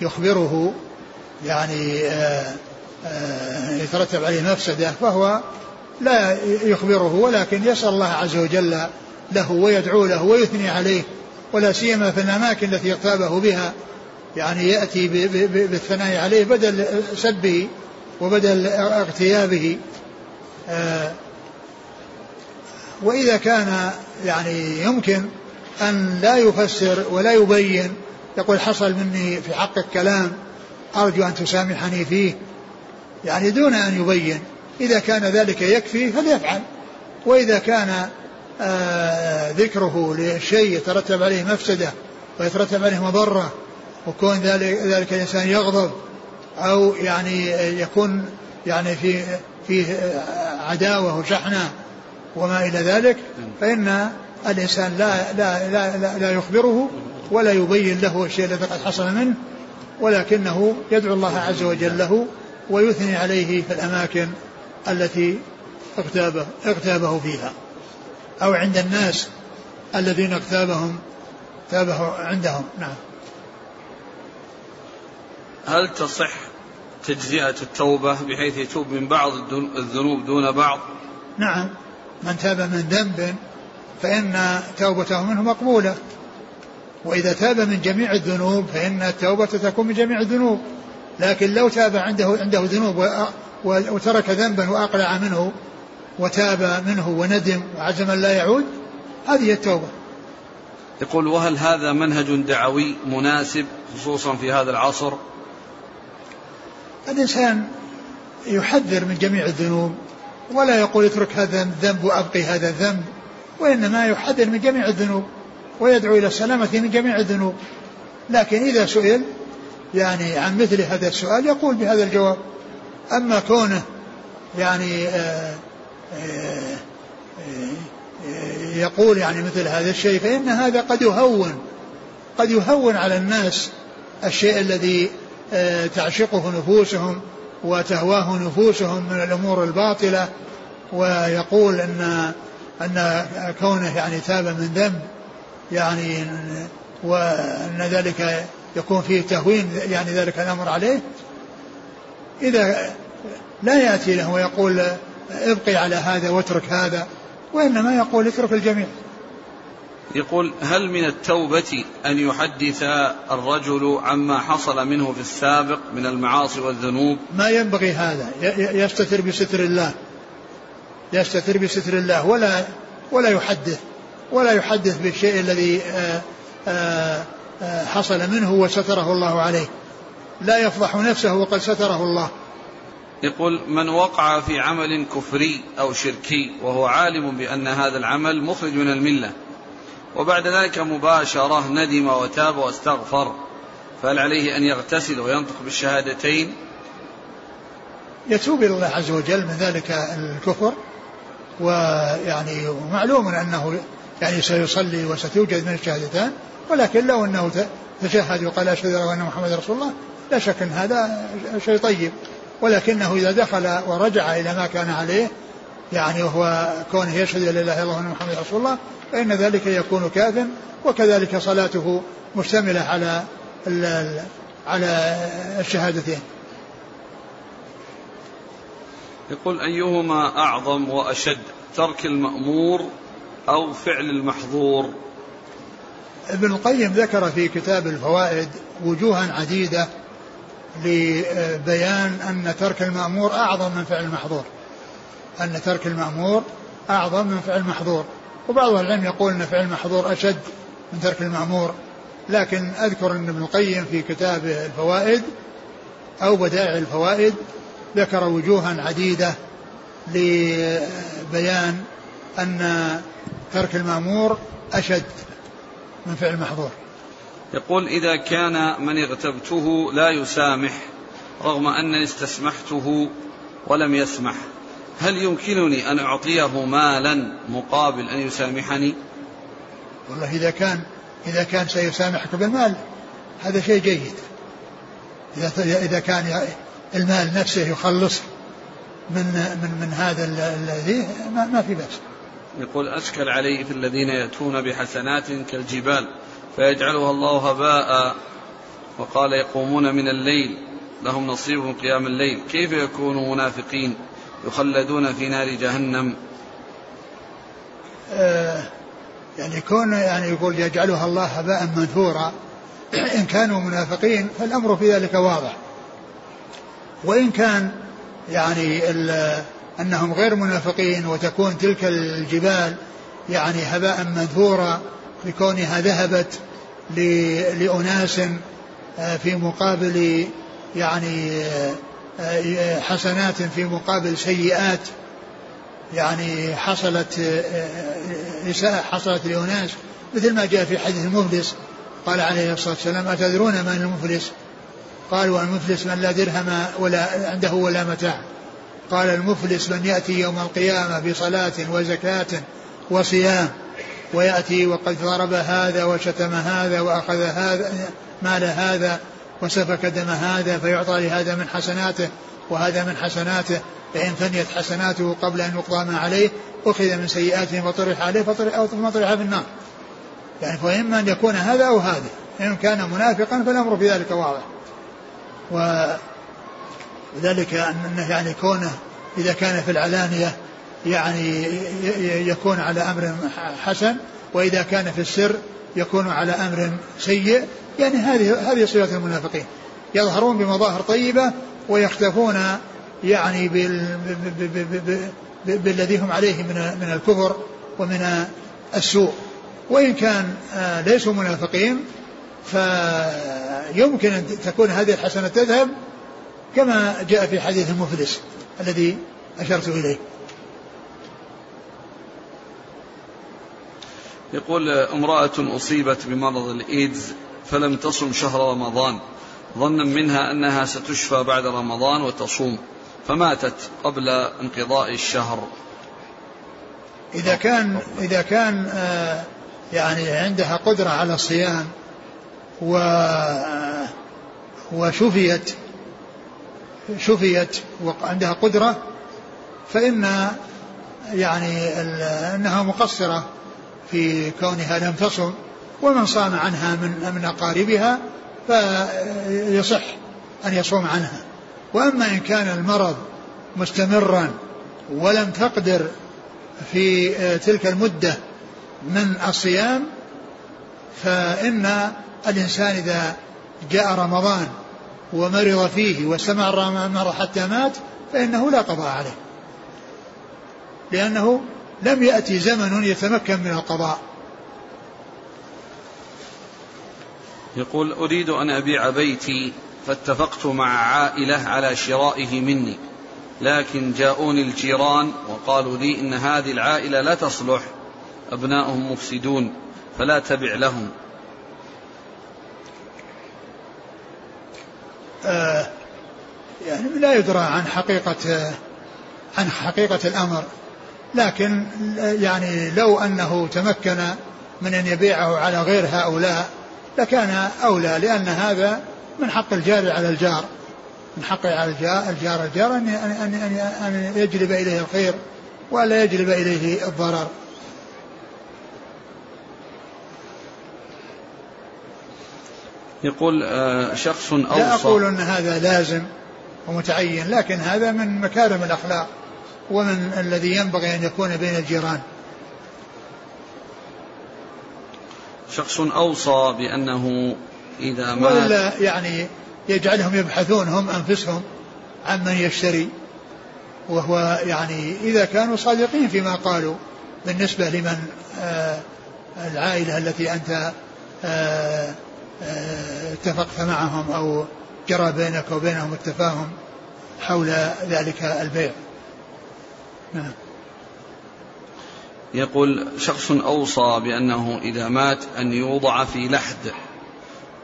يخبره يعني آه، آه، يترتب عليه مفسدة فهو لا يخبره ولكن يسأل الله عز وجل له ويدعو له ويثني عليه ولا سيما في الأماكن التي اغتابه بها يعني يأتي بالثناء عليه بدل سبه وبدل اغتيابه. آه، وإذا كان يعني يمكن أن لا يفسر ولا يبين يقول حصل مني في حقك كلام أرجو أن تسامحني فيه يعني دون أن يبين. إذا كان ذلك يكفي فليفعل. وإذا كان آه ذكره لشيء يترتب عليه مفسدة ويترتب عليه مضرة وكون ذلك, ذلك الإنسان يغضب أو يعني يكون يعني في فيه عداوة وشحنة وما إلى ذلك فإن الإنسان لا لا لا لا, لا يخبره ولا يبين له الشيء الذي قد حصل منه ولكنه يدعو الله عز وجل له ويثني عليه في الأماكن التي اغتابه اغتابه فيها. أو عند الناس الذين اغتابهم تابه عندهم. نعم. هل تصح تجزئة التوبة بحيث يتوب من بعض الذنوب دون بعض؟ نعم. من تاب من ذنب فإن توبته منه مقبولة. وإذا تاب من جميع الذنوب فإن التوبة تكون من جميع الذنوب. لكن لو تاب عنده عنده ذنوب وترك ذنبا وأقلع منه وتاب منه وندم وعزم لا يعود هذه التوبة. يقول وهل هذا منهج دعوي مناسب خصوصا في هذا العصر؟ الإنسان يحذر من جميع الذنوب ولا يقول اترك هذا الذنب وأبقي هذا الذنب وإنما يحذر من جميع الذنوب ويدعو إلى السلامة من جميع الذنوب. لكن إذا سئل يعني عن مثل هذا السؤال يقول بهذا الجواب أما كونه يعني آه، آآ آه، يقول يعني مثل هذا الشيء فإن هذا قد يهون قد يهون على الناس الشيء الذي آه، تعشقه نفوسهم وتهواه نفوسهم من الأمور الباطلة ويقول أن أن كونه يعني تاب من ذنب يعني وأن ذلك يكون فيه تهوين يعني ذلك الأمر عليه. إذا لا يأتي له ويقول ابقي على هذا واترك هذا وإنما يقول اترك الجميع. يقول هل من التوبة أن يحدث الرجل عما حصل منه في السابق من المعاصي والذنوب؟ ما ينبغي هذا. يستتر بستر الله. يستتر بستر الله. ولا ولا يحدث. ولا يحدث بالشيء الذي آه، آه، آه، حصل منه وستره الله عليه. لا يفضح نفسه وقد ستره الله. يقول من وقع في عمل كفري أو شركي وهو عالم بأن هذا العمل مخرج من الملة وبعد ذلك مباشرة ندم وتاب واستغفر. فهل عليه أن يغتسل وينطق بالشهادتين؟ يتوب إلى الله عز وجل من ذلك الكفر. ويعني معلوم أنه يعني سيصلي وستوجد من الشهادتان ولكن لو أنه تشهد وقال أشهد أن محمد رسول الله لا شك أن هذا شيء طيب. ولكنه إذا دخل ورجع إلى ما كان عليه يعني وهو كونه يشهد لا إله إلا الله وأن محمد رسول الله فإن ذلك يكون كافٍ وكذلك صلاته مشتملة على على الشهادتين. يقول أيهما أعظم وأشد ترك المأمور أو فعل المحظور؟ ابن القيم ذكر في كتاب الفوائد وجوها عديدة لبيان أن ترك المأمور أعظم من فعل المحظور. أن ترك المأمور أعظم من فعل المحظور. وبعض العلم يقول أن فعل المحظور أشد من ترك المأمور لكن أذكر أن ابن القيم في كتاب الفوائد أو بدائع الفوائد ذكر وجوها عديدة لبيان أن ترك المأمور أشد من فعل المحظور. يقول إذا كان من اغتبته لا يسامح رغم أنني استسمحته ولم يسمح. هل يمكنني أن أعطيه مالا مقابل أن يسامحني؟ والله إذا كان إذا كان سيسامحك بالمال هذا شيء جيد. إذا إذا كان المال نفسه يخلص من من من هذا الذي ما, ما في بأس. يقول أشكل علي في الذين يأتون بحسنات كالجبال فيجعلها الله هباء وقال يقومون من الليل لهم نصيب من قيام الليل. كيف يكونوا منافقين؟ يخلدون في نار جهنم. آه يعني كون يعني يقول يجعلها الله هباء منثورا إن كانوا منافقين فالأمر في ذلك واضح. وإن كان يعني أنهم غير منافقين وتكون تلك الجبال يعني هباء منثورا لكونها ذهبت لأناس آه، في مقابل يعني آه، حسنات في مقابل سيئات. يعني حصلت إساءة حصلت لأناس مثل ما جاء في حديث المفلس قال عليه الصلاة والسلام أتدرون من المفلس؟ قالوا المفلس من لا درهم ولا عنده ولا متاع. قال المفلس من يأتي يوم القيامة بصلاة وزكاة وصيام ويأتي وقد ضرب هذا وشتم هذا وأخذ هذا مال هذا وسفك دم هذا فيعطى لهذا من حسناته وهذا من حسناته فإن فنيت حسناته قبل أن يقضى ما عليه أخذ من سيئاته فطرح عليه فطرح في النار. يعني فإما أن يكون هذا أو هذا إن كان منافقا فالأمر في ذلك واضح. وذلك أنه يعني كونه إذا كان في العلانية يعني يكون على أمر حسن وإذا كان في السر يكون على أمر سيء يعني هذه هذه صفة المنافقين. يظهرون بمظاهر طيبة ويختفون يعني بال بالذي هم عليه من من الكفر ومن السوء. وإن كان آه، ليسوا منافقين فيمكن أن تكون هذه الحسنة تذهب كما جاء في حديث المفلس الذي أشرت إليه. يقول امرأة أصيبت بمرض الإيدز فلم تصم شهر رمضان. ظنا منها أنها ستشفى بعد رمضان وتصوم. فماتت قبل انقضاء الشهر. إذا كان إذا كان آه، يعني عندها قدرة على الصيام و آه، وشفيت شفيت وعندها قدرة فإن يعني أنها مقصرة. في كونها لم تصم ومن صام عنها من من أقاربها فيصح أن يصوم عنها. وأما إن كان المرض مستمرا ولم تقدر في تلك المدة من الصيام فإن الإنسان إذا جاء رمضان ومرض فيه واستمر مرض حتى مات فإنه لا قضاء عليه لأنه لم يأتي زمن يتمكن من القضاء. يقول أريد أن أبيع بيتي فاتفقت مع عائلة على شرائه مني لكن جاءوني الجيران وقالوا لي إن هذه العائلة لا تصلح أبناؤهم مفسدون فلا تبع لهم. آه يعني لا يدرى عن حقيقة عن حقيقة الأمر. لكن يعني لو أنه تمكن من أن يبيعه على غير هؤلاء لكان أولى لأن هذا من حق الجار على الجار. من حق على الجار الجار, الجار أن, أن, أن, أن يجلب إليه الخير ولا يجلب إليه الضرر. يقول آه، شخص أوصى. لا أقول أن هذا لازم ومتعين لكن هذا من مكارم الأخلاق. ومن الذي ينبغي أن يكون بين الجيران. شخص أوصى بأنه إذا مات ولا يعني يجعلهم يبحثون هم أنفسهم عن من يشتري. وهو يعني إذا كانوا صادقين فيما قالوا بالنسبة لمن آه العائلة التي أنت آه آه اتفقت معهم أو جرى بينك وبينهم التفاهم حول ذلك البيع. نعم. يقول شخص أوصى بأنه إذا مات أن يوضع في لحد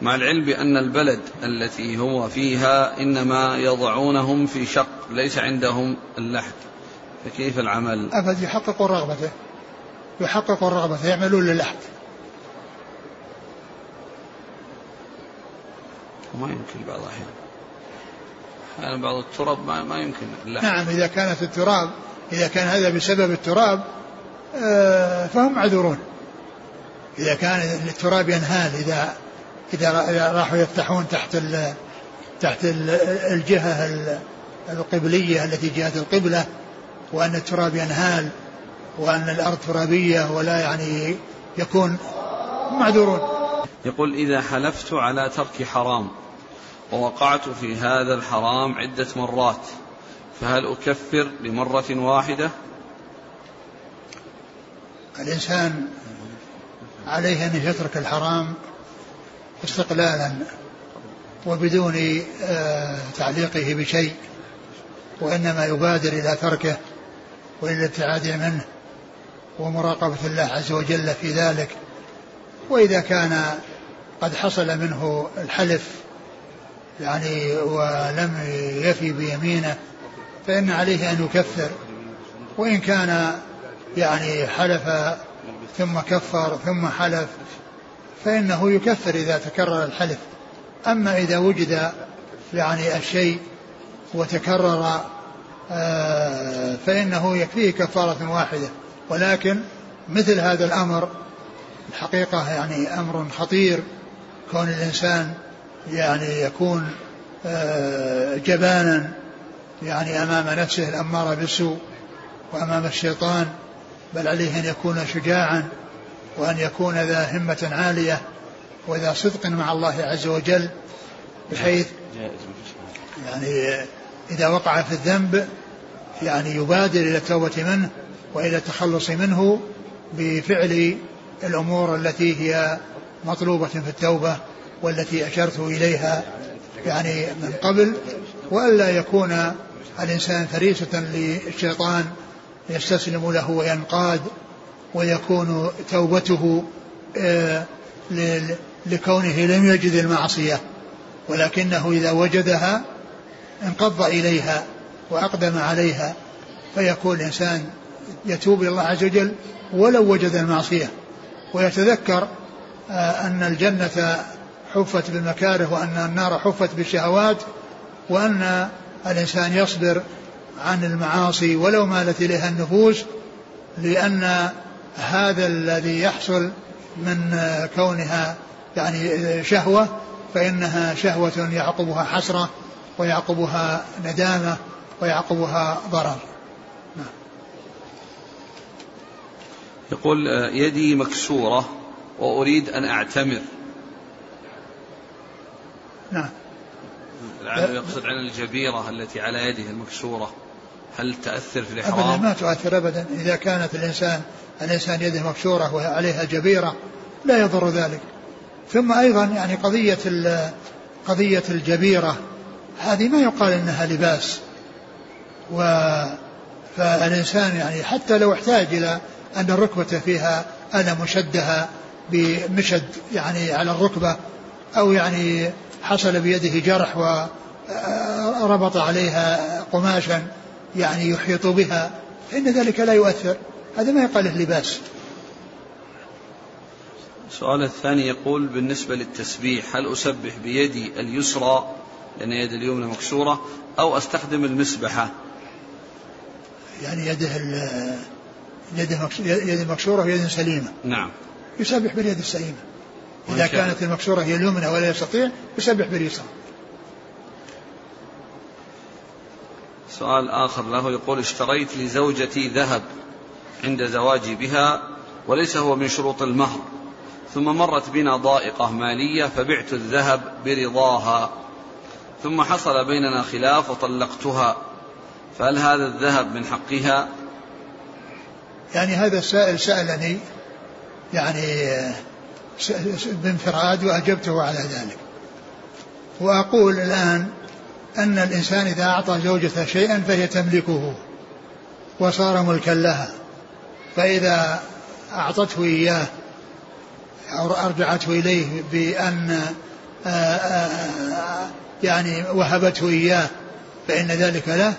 مع العلم بأن البلد التي هو فيها إنما يضعونهم في شق ليس عندهم اللحد. فكيف العمل؟ أبد يحققوا رغبته يحققوا رغبته يعملون للحد. وما يمكن بعض الأحيان. أحيانا بعض التراب ما, ما يمكن اللحد. نعم إذا كانت التراب إذا كان هذا بسبب التراب آه، فهم معذورون. إذا كان التراب ينهال إذا إذا راحوا يفتحون تحت تحت الجهة القبلية التي جهة القبلة وأن التراب ينهال وأن الأرض ترابية ولا يعني يكون معذورون. يقول إذا حلفت على ترك حرام ووقعت في هذا الحرام عدة مرات فهل أكفر لمرة واحدة؟ الإنسان عليه أن يترك الحرام استقلالا وبدون آه، تعليقه بشيء وإنما يبادر إلى تركه وإلى الابتعاد منه ومراقبة الله عز وجل في ذلك. وإذا كان قد حصل منه الحلف يعني ولم يفي بيمينه فإن عليه أن يكفر. وإن كان يعني حلف ثم كفر ثم حلف فإنه يكفر إذا تكرر الحلف. أما إذا وجد يعني الشيء وتكرر آه، فإنه يكفيه كفارة واحدة. ولكن مثل هذا الأمر الحقيقة يعني أمر خطير. كون الإنسان يعني يكون آه، جبانا يعني أمام نفسه الأمارة بالسوء وأمام الشيطان بل عليه أن يكون شجاعا وأن يكون ذا همة عالية وذا صدق مع الله عز وجل بحيث يعني إذا وقع في الذنب يعني يبادر إلى التوبة منه وإلى التخلص منه بفعل الأمور التي هي مطلوبة في التوبة والتي أشرت إليها يعني من قبل وألا يكون الإنسان فريسة للشيطان يستسلم له وينقاد ويكون توبته آه، لكونه لم يجد المعصية. ولكنه إذا وجدها انقض إليها وأقدم عليها فيكون الإنسان يتوب إلى الله عز وجل ولو وجد المعصية. ويتذكر آه، أن الجنة حفت بالمكاره وأن النار حفت بالشهوات وأن الإنسان يصبر عن المعاصي ولو مالت إليها النفوس لأن هذا الذي يحصل من كونها يعني شهوة فإنها شهوة يعقبها حسرة ويعقبها ندامة ويعقبها ضرر. نعم. يقول يدي مكسورة وأريد أن أعتمر. نعم. لعله يقصد عن الجبيرة التي على يده المكسورة. هل تأثر في الإحرام؟ أبدا ما تؤثر أبدا. إذا كانت الإنسان الإنسان يده مكسورة وعليها جبيرة لا يضر ذلك. ثم أيضا يعني قضية قضية الجبيرة هذه ما يقال إنها لباس. و فالإنسان يعني حتى لو احتاج إلى أن الركبة فيها ألم شدها بمشد يعني على الركبة أو يعني حصل بيده جرح وربط عليها قماشا يعني يحيط بها. فإن ذلك لا يؤثر. هذا ما يقال له لباس السؤال الثاني يقول بالنسبة للتسبيح هل أسبح بيدي اليسرى لأن يد اليمنى مكسورة أو أستخدم المسبحة؟ يعني يده يده يد مكسورة ويد سليمة. نعم. يسبح باليد السليمة. إذا كانت المكسورة هي اليمنى ولا يستطيع يسبح باليسرى سؤال آخر له يقول اشتريت لزوجتي ذهب عند زواجي بها وليس هو من شروط المهر. ثم مرت بنا ضائقة مالية فبعت الذهب برضاها. ثم حصل بيننا خلاف وطلقتها. فهل هذا الذهب من حقها؟ يعني هذا السائل سألني يعني بانفراد وأجبته على ذلك. وأقول الآن أن الإنسان إذا أعطى زوجته شيئا فهي تملكه وصار ملكا لها. فإذا أعطته إياه أو أرجعته إليه بأن آه، آه، يعني وهبته إياه فإن ذلك له.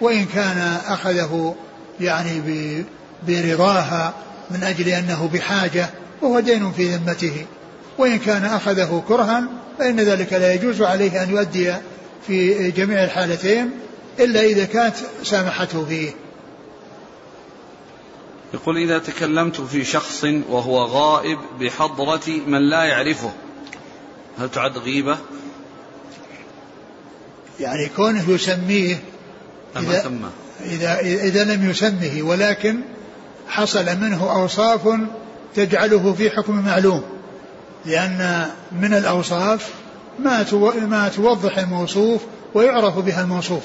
وإن كان أخذه يعني برضاها من أجل أنه بحاجة وهو دين في ذمته. وإن كان أخذه كرها فإن ذلك لا يجوز عليه أن يؤدي في جميع الحالتين إلا إذا كانت سامحته فيه. يقول إذا تكلمت في شخص وهو غائب بحضرة من لا يعرفه هل تعد غيبة؟ يعني كونه يسميه إذا, إذا, إذا لم يسمه ولكن حصل منه أوصاف تجعله في حكم معلوم لأن من الأوصاف ما ما توضح الموصوف ويعرف بها الموصوف.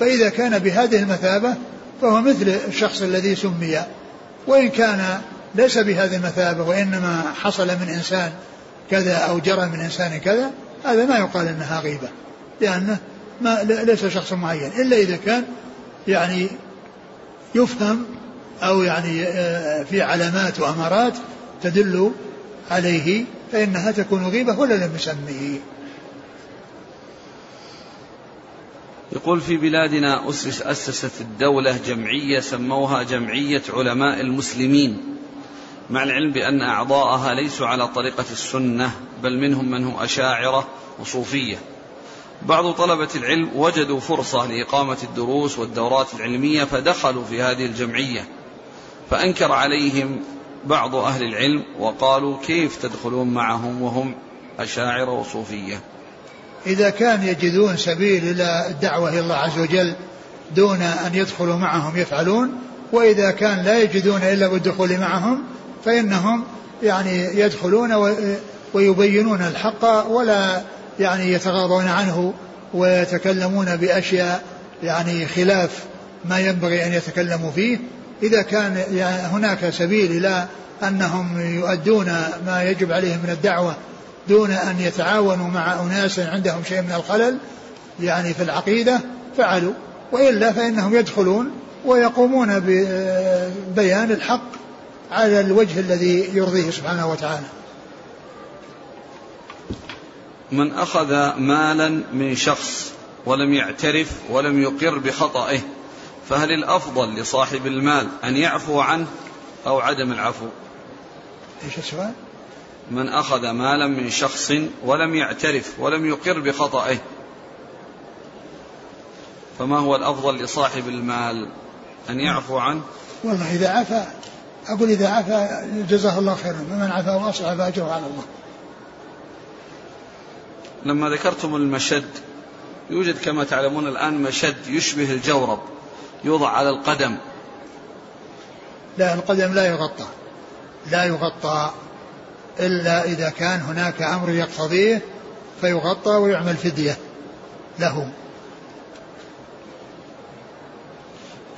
فإذا كان بهذه المثابة فهو مثل الشخص الذي سمي. وإن كان ليس بهذه المثابة وإنما حصل من إنسان كذا أو جرى من إنسان كذا هذا ما يقال أنها غيبة لأنه ما ليس شخص معين. إلا إذا كان يعني يفهم أو يعني آه، في علامات وأمارات تدل عليه فإنها تكون غيبة ولا لم يسميه يقول في بلادنا أسس أسست الدولة جمعية سموها جمعية علماء المسلمين مع العلم بأن أعضاءها ليسوا على طريقة السنة بل منهم من هم أشاعرة وصوفية. بعض طلبة العلم وجدوا فرصة لإقامة الدروس والدورات العلمية فدخلوا في هذه الجمعية. فأنكر عليهم بعض أهل العلم وقالوا كيف تدخلون معهم وهم أشاعرة وصوفية؟ إذا كان يجدون سبيل إلى الدعوة إلى الله عز وجل دون أن يدخلوا معهم يفعلون وإذا كان لا يجدون إلا بالدخول معهم فإنهم يعني يدخلون ويبينون الحق ولا يعني يتغاضون عنه ويتكلمون بأشياء يعني خلاف ما ينبغي أن يتكلموا فيه. إذا كان هناك سبيل إلى أنهم يؤدون ما يجب عليهم من الدعوة دون أن يتعاونوا مع أناس عندهم شيء من الخلل يعني في العقيدة فعلوا. وإلا فإنهم يدخلون ويقومون ببيان الحق على الوجه الذي يرضيه سبحانه وتعالى. من أخذ مالا من شخص ولم يعترف ولم يقر بخطئه فهل الأفضل لصاحب المال أن يعفو عنه أو عدم العفو؟ إيش السؤال؟ من أخذ مالا من شخص ولم يعترف ولم يقر بخطئه فما هو الأفضل لصاحب المال أن يعفو عنه؟ والله إذا عفا أقول إذا عفا جزاه الله خيرا ومن عفا وأصلح فأجره على الله. لما ذكرتم المشد يوجد كما تعلمون الآن مشد يشبه الجورب. يوضع على القدم. لا القدم لا يغطى. لا يغطى إلا إذا كان هناك أمر يقتضيه فيغطى ويعمل فدية له.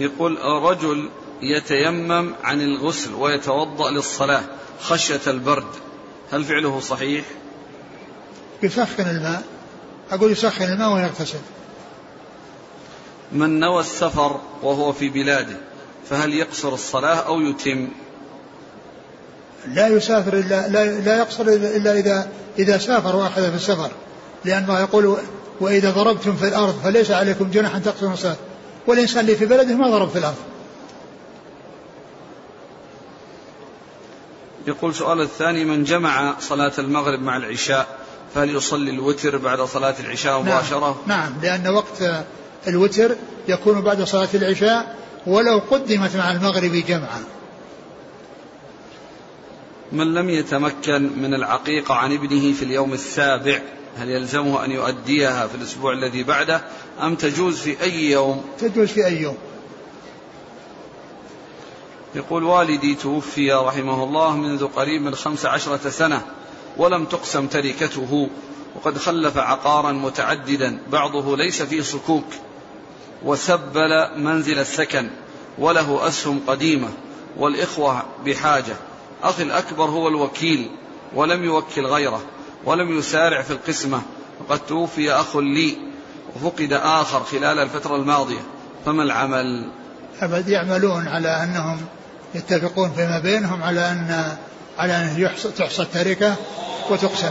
يقول رجل يتيمم عن الغسل ويتوضأ للصلاة خشية البرد. هل فعله صحيح؟ يسخن الماء. أقول يسخن الماء ويغتسل. من نوى السفر وهو في بلاده فهل يقصر الصلاة أو يتم؟ لا يسافر إلا لا, لا يقصر إلا إذا إذا سافر وأخذ في السفر. لأن الله يقول وإذا ضربتم في الأرض فليس عليكم جناح أن تقصروا الصلاة. والإنسان اللي في بلده ما ضرب في الأرض. يقول سؤال الثاني من جمع صلاة المغرب مع العشاء فهل يصلي الوتر بعد صلاة العشاء نعم. مباشرة؟ نعم, نعم لأن وقت الوتر يكون بعد صلاة العشاء ولو قدمت مع المغرب جمعا. من لم يتمكن من العقيقة عن ابنه في اليوم السابع هل يلزمه أن يؤديها في الأسبوع الذي بعده أم تجوز في أي يوم؟ تجوز في أي يوم. يقول والدي توفي رحمه الله منذ قريب من خمس عشرة سنة ولم تقسم تركته وقد خلف عقارا متعددا بعضه ليس فيه صكوك. وسبل منزل السكن وله أسهم قديمة والإخوة بحاجة. أخي الأكبر هو الوكيل ولم يوكل غيره ولم يسارع في القسمة. وقد توفي أخ لي وفقد آخر خلال الفترة الماضية. فما العمل؟ أبد يعملون على أنهم يتفقون فيما بينهم على أن على أن تحصى التركة وتقسم.